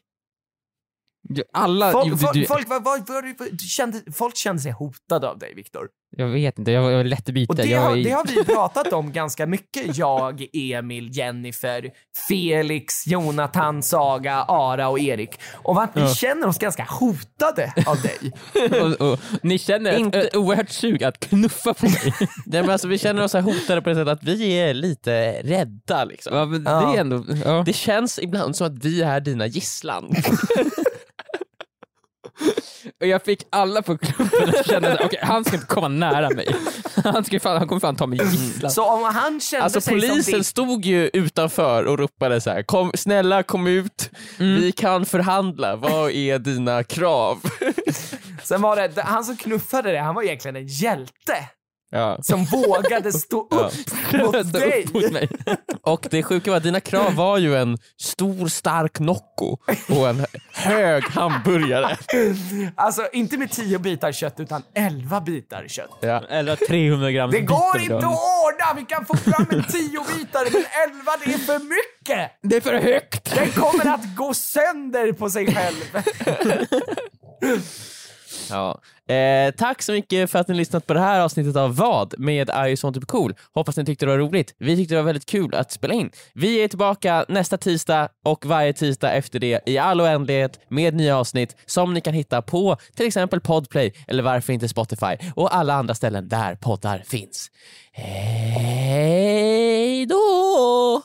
Alla Folk, folk, du, folk, var, var, var, du kände, folk kände sig hotade av dig, Viktor. Jag vet inte, jag var, jag var lätt att byta. Och det jag har, var, det har vi pratat om ganska mycket. Jag, Emil, Jennifer, Felix, Jonathan, Saga, Ara och Erik. Och att vi känner oss ganska hotade av dig. och, och, ni känner ett, Inte- oerhört sug att knuffa på mig. Nej, men alltså, vi känner oss hotade på det sättet att vi är lite rädda. Liksom. ja, men Ja. Det är ändå... Ja. Det känns ibland som att vi är dina gisslan. Och jag fick alla på klubben att känna att okej, han ska inte komma nära mig. Han, ska fan, han kommer fan ta mig gisslan. Så om han kände Alltså sig som polisen din... stod ju utanför och ropade så här: kom, snälla kom ut, Mm. vi kan förhandla, vad är dina krav? Sen var det, han som knuffade dig, han var egentligen en hjälte. Ja. Som vågade stå Ja. upp mot Stå dig. upp mot mig. Och det sjuka var att dina krav var ju en stor stark Nocco och en hög hamburgare. Alltså inte med 10 bitar kött utan 11 bitar kött. Ja. Eller 300 gram Det går bitar inte då. att ordna! Vi kan få fram en 10 bitare men 11 det är för mycket! Det är för högt! Den kommer att gå sönder på sig själv. Ja. Eh, tack så mycket för att ni lyssnat på det här avsnittet av Vad med Are You Typ Cool. Hoppas ni tyckte det var roligt. Vi tyckte det var väldigt kul att spela in. Vi är tillbaka nästa tisdag och varje tisdag efter det i all oändlighet med nya avsnitt som ni kan hitta på till exempel Podplay eller varför inte Spotify och alla andra ställen där poddar finns. Hej då!